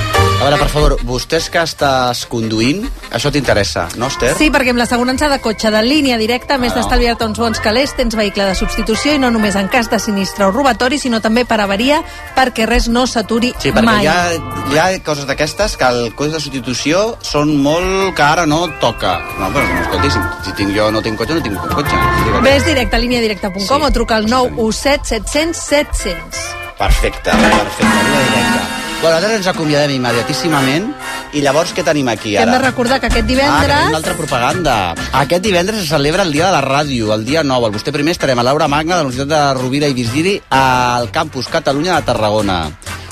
[SPEAKER 1] A veure, per favor, vostès que estàs conduint, això t'interessa, no, Esther?
[SPEAKER 6] Sí, perquè amb l'assegurança de cotxe de línia directa, a més
[SPEAKER 1] Ah.
[SPEAKER 6] d'estalviar-te uns bons calés, tens vehicle de substitució i no només en cas de sinistre o robatori, sinó també per avaria, perquè res no s'aturi
[SPEAKER 1] Sí, perquè
[SPEAKER 6] mai.
[SPEAKER 1] hi ha, hi ha coses d'aquestes que el cotxe de substitució són molt que ara no toca. No, però no, escolti, si, si tinc jo no tinc cotxe, no tinc cotxe.
[SPEAKER 6] Ves directe a líniadirecta.com sí. o truca al 917 700 700.
[SPEAKER 1] Perfecte, perfecte, línia directa. Bueno, ara ens acomiadem immediatíssimament i llavors què tenim aquí
[SPEAKER 6] Hem
[SPEAKER 1] ara?
[SPEAKER 6] de recordar que aquest
[SPEAKER 1] Ah, que tenim
[SPEAKER 6] divendres...
[SPEAKER 1] una altra propaganda. Aquest divendres se celebra el Dia de la Ràdio, el dia 9. El vostè primer estarem a l'Aura Magna de la Universitat de Rovira i Virgili al campus Catalunya de Tarragona.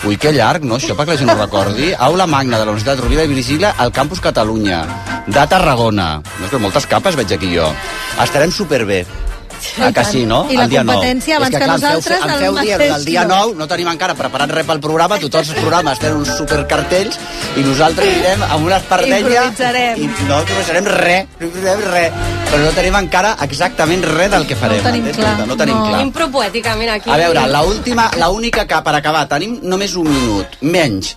[SPEAKER 1] Ui, que llarg, no? Això perquè la gent no ho recordi. Aula Magna de la Universitat de Rovira i Virgili al campus Catalunya de Tarragona. No, és que moltes capes veig aquí jo. Estarem superbé. Ah, que sí, no?
[SPEAKER 6] I la
[SPEAKER 1] El dia nou.
[SPEAKER 6] competència, abans
[SPEAKER 1] És que,
[SPEAKER 6] que
[SPEAKER 1] clar, feu-
[SPEAKER 6] nosaltres,
[SPEAKER 1] em
[SPEAKER 6] el
[SPEAKER 1] feu dir
[SPEAKER 6] mateix
[SPEAKER 1] el dia
[SPEAKER 6] no.
[SPEAKER 1] 9 no tenim encara preparat res pel programa, tots els programes tenen uns supercartells i nosaltres anirem amb una espardenya
[SPEAKER 6] Improvisarem.
[SPEAKER 1] i no improvisarem res, no improvisarem res, però no tenim encara exactament res del que farem.
[SPEAKER 9] No tenim
[SPEAKER 1] entens?
[SPEAKER 9] clar.
[SPEAKER 1] No tenim clar.
[SPEAKER 9] Impro poèticament aquí.
[SPEAKER 1] A veure, la última, la única que per acabar tenim només un minut, menys.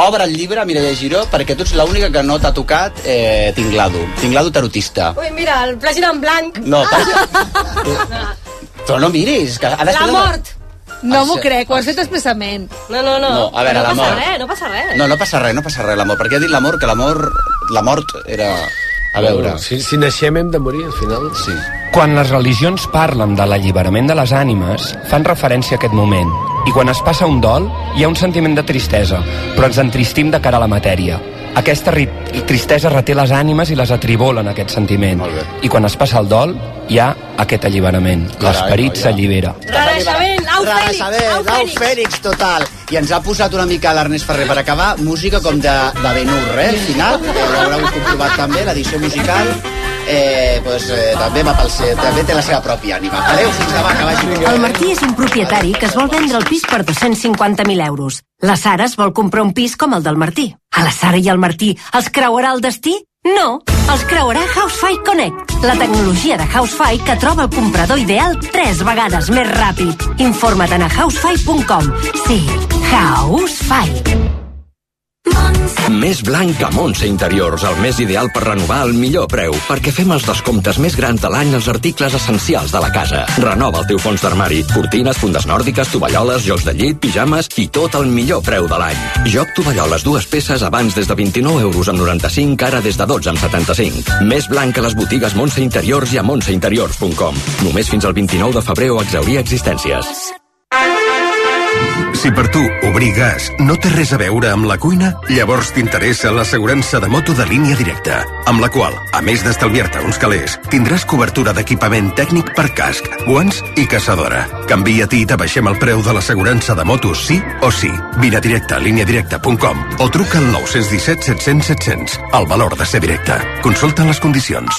[SPEAKER 1] Obre el llibre, Mireia Giró, perquè tu ets l'única que no t'ha tocat eh, Tinglado. Tinglado tarotista.
[SPEAKER 9] Ui, mira, el pàgina en blanc.
[SPEAKER 1] No, però no miris. Que ara
[SPEAKER 9] La mort.
[SPEAKER 6] No m'ho crec, ho has fet expressament.
[SPEAKER 9] No, no, no.
[SPEAKER 1] No, a veure,
[SPEAKER 9] no passa res, no passa res.
[SPEAKER 1] No, no passa res, no passa res, l'amor. Perquè ha dit l'amor, que l'amor... La mort era... A veure...
[SPEAKER 10] Si, si naixem hem de morir, al final.
[SPEAKER 1] Sí.
[SPEAKER 8] Quan les religions parlen de l'alliberament de les ànimes, fan referència a aquest moment. I quan es passa un dol, hi ha un sentiment de tristesa, però ens entristim de cara a la matèria. Aquesta ri tristesa reté les ànimes i les atribola en aquest sentiment. I quan es passa el dol, hi ha aquest alliberament. L'esperit s'allibera.
[SPEAKER 9] Renaixement, au Fènix, au Fènix.
[SPEAKER 1] Total. I ens ha posat una mica l'Ernest Ferrer per acabar, música com de, de Ben-Hur, eh, al final. Ho haureu comprovat també, l'edició musical. Eh, pues, eh, també, va pel, se- també té la seva pròpia ànima. Adéu, fins demà, que vagi bé.
[SPEAKER 18] El Martí és un propietari que es vol vendre el pis per 250.000 euros. La Sara es vol comprar un pis com el del Martí. A la Sara i al Martí els creuarà el destí? No, els creuarà Housefy Connect, la tecnologia de Housefy que troba el comprador ideal tres vegades més ràpid. Informa't a housefy.com. Sí, Housefy.
[SPEAKER 20] Més blanc que Montse Interiors, el més ideal per renovar al millor preu, perquè fem els descomptes més grans de l'any als articles essencials de la casa. Renova el teu fons d'armari, cortines, fundes nòrdiques, tovalloles, jocs de llit, pijames i tot el millor preu de l'any. Joc tovalloles dues peces abans des de 29 euros amb 95, ara des de 12 amb 75. Més blanc que les botigues Montse Interiors i a montseinteriors.com. Només fins al 29 de febrer o exaurir existències.
[SPEAKER 15] Si per tu obrir gas no té res a veure amb la cuina, llavors t'interessa l'assegurança de moto de línia directa, amb la qual, a més d'estalviar-te uns calés, tindràs cobertura d'equipament tècnic per casc, guants i caçadora. Canvia-t'hi i t'abaixem el preu de l'assegurança de motos sí o sí. Vine directe a líniadirecta.com o truca al 917 700 700. El valor de ser directe. Consulta les condicions.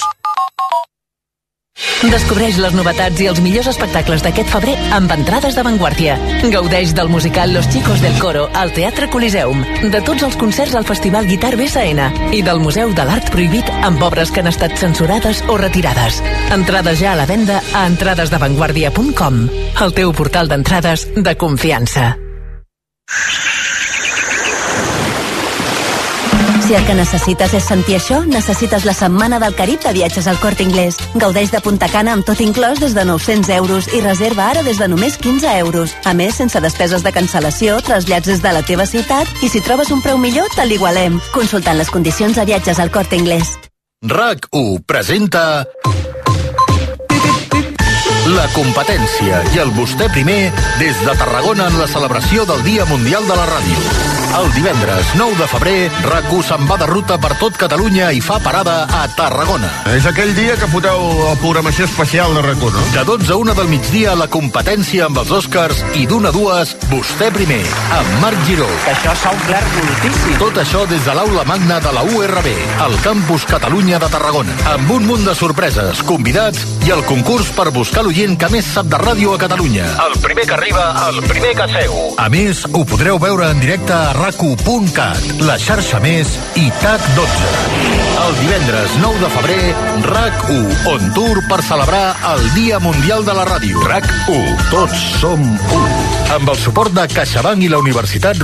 [SPEAKER 13] Descobreix les novetats i els millors espectacles d'aquest febrer amb entrades d'avantguàrdia. Gaudeix del musical Los Chicos del Coro al Teatre Coliseum, de tots els concerts al Festival Guitar BSN i del Museu de l'Art Prohibit amb obres que han estat censurades o retirades. Entrades ja a la venda a entradesdavantguàrdia.com, el teu portal d'entrades de confiança.
[SPEAKER 22] Si el que necessites és sentir això, necessites la Setmana del Carib de viatges al Corte Inglés. Gaudeix de Punta Cana amb tot inclòs des de 900 euros i reserva ara des de només 15 euros. A més, sense despeses de cancel·lació, trasllats des de la teva ciutat i si trobes un preu millor, te l'igualem. Consultant les condicions de viatges al Corte Inglés.
[SPEAKER 5] RAC1 presenta la competència i el vostè primer des de Tarragona en la celebració del Dia Mundial de la Ràdio. El divendres 9 de febrer, RAC1 se'n va de ruta per tot Catalunya i fa parada a Tarragona.
[SPEAKER 15] És aquell dia que foteu la programació especial de RAC1, no?
[SPEAKER 5] De 12 a 1 del migdia, la competència amb els Oscars i d'una a dues, vostè primer, amb Marc Giró.
[SPEAKER 23] Que això s'ha omplert moltíssim.
[SPEAKER 5] Tot això des de l'aula magna de la URB, al campus Catalunya de Tarragona, amb un munt de sorpreses, convidats i el concurs per buscar l'oient que més sap de ràdio a Catalunya. El primer que arriba, el primer que seu. A més, ho podreu veure en directe a racu.cat, la xarxa més i TAC12. El divendres 9 de febrer, RAC1 on tour per celebrar el Dia Mundial de la Ràdio. RAC1, tots som un. Amb el suport de CaixaBank i la Universitat